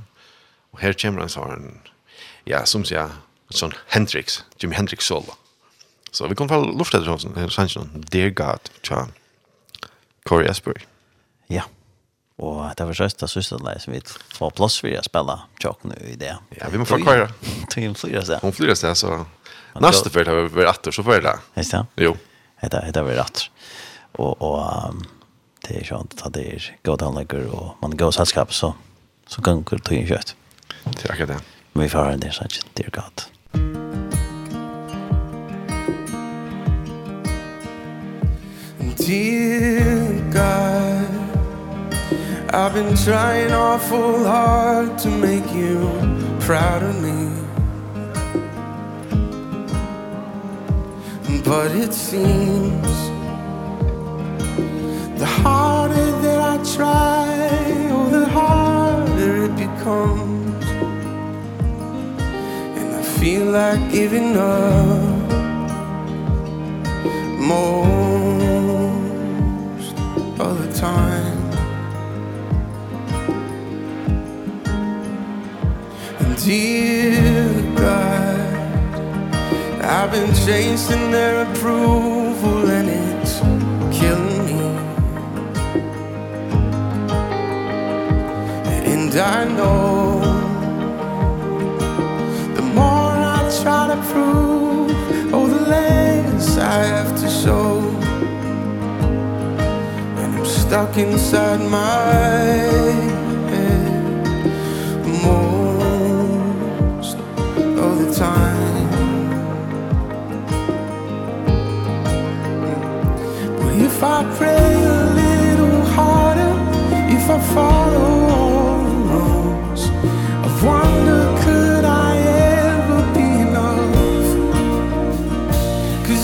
Og her kommer han sånn, ja, som sier, sånn Hendrix, Jimi Hendrix solo. Så vi kommer fra luftet til sånn, her sannsyn, Dear God, tja, Corey Asbury. Ja, og det var søst søsterleie som vi får plass for å spille tjokk nå i det. Ja, vi må få kvar. Hun flyr seg. Hun flyr seg, så neste fyrt har vi vært atter, så får jeg det. Visst ja? Jo. Hette har vi atter. Og, og det er sånn at det er god handlager, og man går selskap, så, så kan man gå til kjøtt. Det er akkurat det. Vi får ha det, så det er godt. Dear God I've been trying awful hard to make you proud of me But it seems The harder that I try Oh, the harder it becomes feel like giving up. Most of the time. And dear God I've been chasing their approval and it's killing me. And I know try to prove all the lengths I have to show. And I'm stuck inside my head Most of the time. But if I pray a little harder If I follow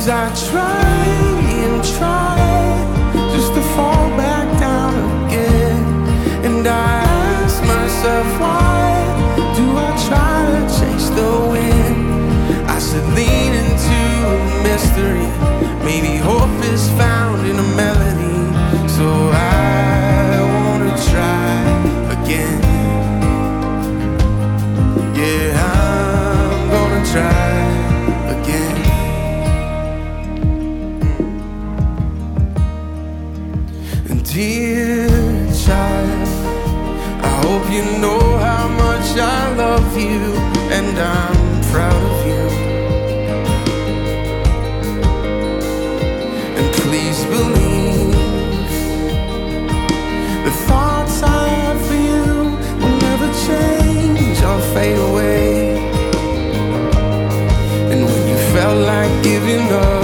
Cause I try and try Just to fall back down again. And I ask myself why Do I try to chase the wind? I should lean into a mystery. Maybe hope is found in a melody. So I wanna try again. much I love you and I'm proud of you. And please believe the thoughts I have for you will never change or fade away. And when you felt like giving up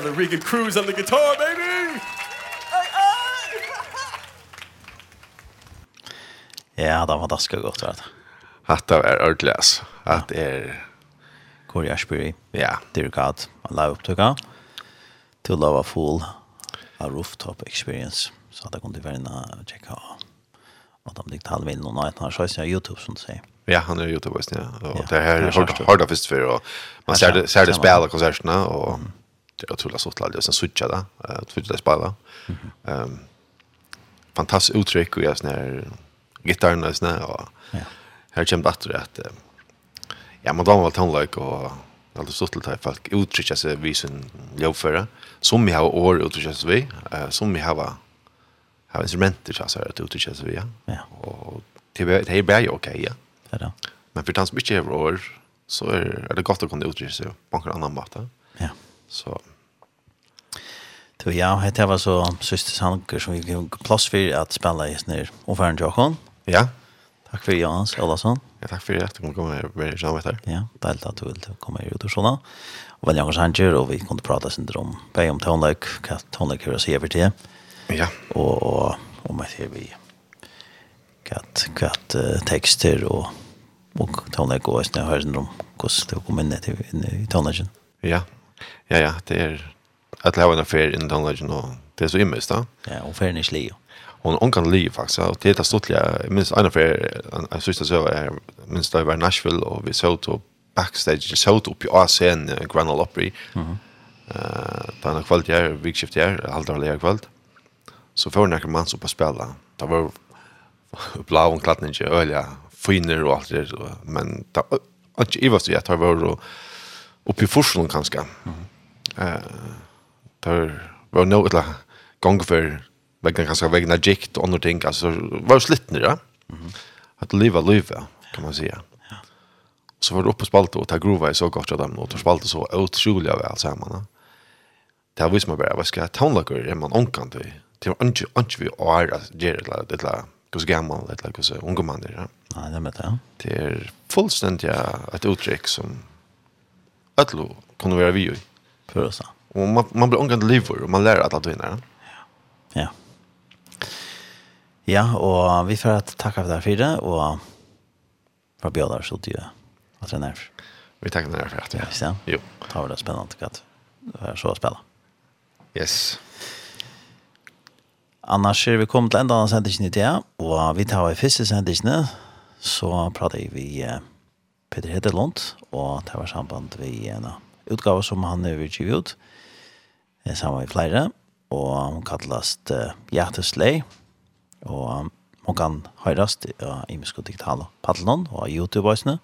brother Regan Cruz on the guitar, baby! Ja, det var ganska gott vet. Att det er ordentlig, Att det er... Corey Ashbury. Ja. Dear God, I love up to. To love a fool. A rooftop experience. Så att jag kunde vända och checka Og de dikt halv in någon night när jag ser Youtube som du sier. Ja, han er Youtube visst, ja. Och det er har det først för og man ser det ser det spela konserterna och otroligt stort lag. Sen switcha switchade jag, switcha det spela. Ehm fantastiskt uttryck och jag snär gitarren och snär och ja. Här kommer det att ja, man drar väl tonlike och alltså stort till folk uttrycka sig vid sin jobbföra som vi har år uttrycka sig vid. eh, som vi har har instrumenter så här att uttrycka sig vi ja. Och det är bara okej ja. Ja då. Men för den som inte har år så är det gott att kunna uttrycka sig på en annan måte. Ja. Så Så ja, det var så siste sanger som vi fikk plass for at spille i snir omfæren Jokon. Ja. Takk for Jans Olavsson. Ja, takk for at du kom komme og være sammen her. Ja, deilig at du vil komme her ut og sånn. Og vel Jankers Hanger, og vi kunne prate sin om bare om toneløk, hva toneløk hører seg over til. Ja. Og om jeg ser vi hva uh, tekster og og toneløk og jeg hører sin om hvordan det kommer inn i toneløkken. Ja, ja, ja, det er att ha en affär innan den och det är så immest då. Ja, och färden är slig. Och hon kan ligga faktiskt. Och det är stortliga, minst en affär, en sista så är minst där var Nashville och vi såg till backstage, såg upp i ASN, Grand Opry. Mhm. Eh, på en kväll jag, vikskift jag, halvt av lägre kväll. Så får några man så på spela. Det var blå och klattning inte öliga, finer och allt det. så Men det var inte vad så jag tar var uppe i forsen kanske. Eh, Det var nog ett gång för vägen kanske vägen av jikt och andra ting. Alltså var slitt ja. Mm. Att leva leva kan man säga. Ja. Så var det uppe på spalt och ta grova i så gott jag dem och ta spalt så otroligt väl så här man. Det har visste man bara, vad ska jag ta är man onkan i? Det var inte, inte vi är att göra det där, det där, Kus gammal, det där, hos ung man där. Ja. Nej, det vet jag. Det är fullständigt ett uttryck som ödlo kunde vara vi i. För oss, ja. Och man, man blir omgående livor och man lär att att vinna. Ja. Ja, Ja, och vi får att tacka för det här för det och för bjödar så det ju att det är Vi tackar dig för att det. Ja, jo. Det var det spännande att det är så att spela. Yes. Annars er vi kommet til enda annen sendingen i det, og vi tar i første sendingen, så prater vi eh, Peter Hedelund, og det var samband vi en utgave som han er utgivet ut. Jeg er sammen med flere, og hun kalles uh, Hjerteslei, og hun kan høyres av imiske digitale paddelen og YouTube-veisene.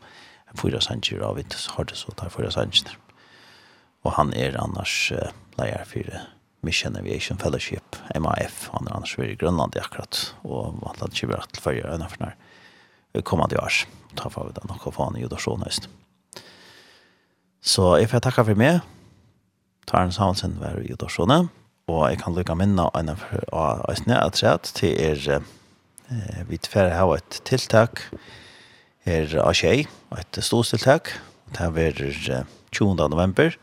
Jeg får sanger av vidt, så har det så tar fyra sanger. Og han er annars uh, leier for Mission Aviation Fellowship, MAF, han er annars i Grønland i akkurat, og han hadde ikke vært til følge øyne for nær kommende års. Ta for vi da nok å få han i Jodasjon høst. Så jeg får takke for meg, Tarn Samuelsen var i Udorsjone, og jeg kan lukke minne av en av Østene at rett til er eh, vi tilfære har et tiltak. Er av tjei, et ståstiltak, det er eh, 20. november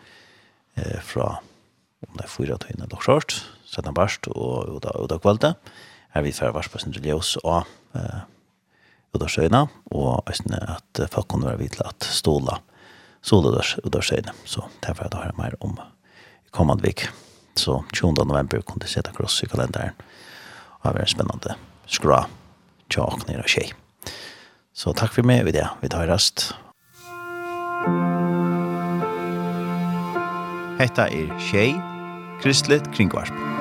eh, fra om det er fyra tøyne eller skjort, 17 barst og uda, uda kvalde, er vi tilfære vars på sin religiøs og uh, uda sjøyna, og Østene at folk kunne være vidt til at ståla, ståla uda sjøyna, så tilfære da har jeg mer om det kommande vik. Så 20 november kunde jag sätta kross i kalendern. Det var en spännande skra tjak nere och tjej. Så tack för meg, vi det. Vi tar rast. Hetta er tjej, kristligt kringvarp.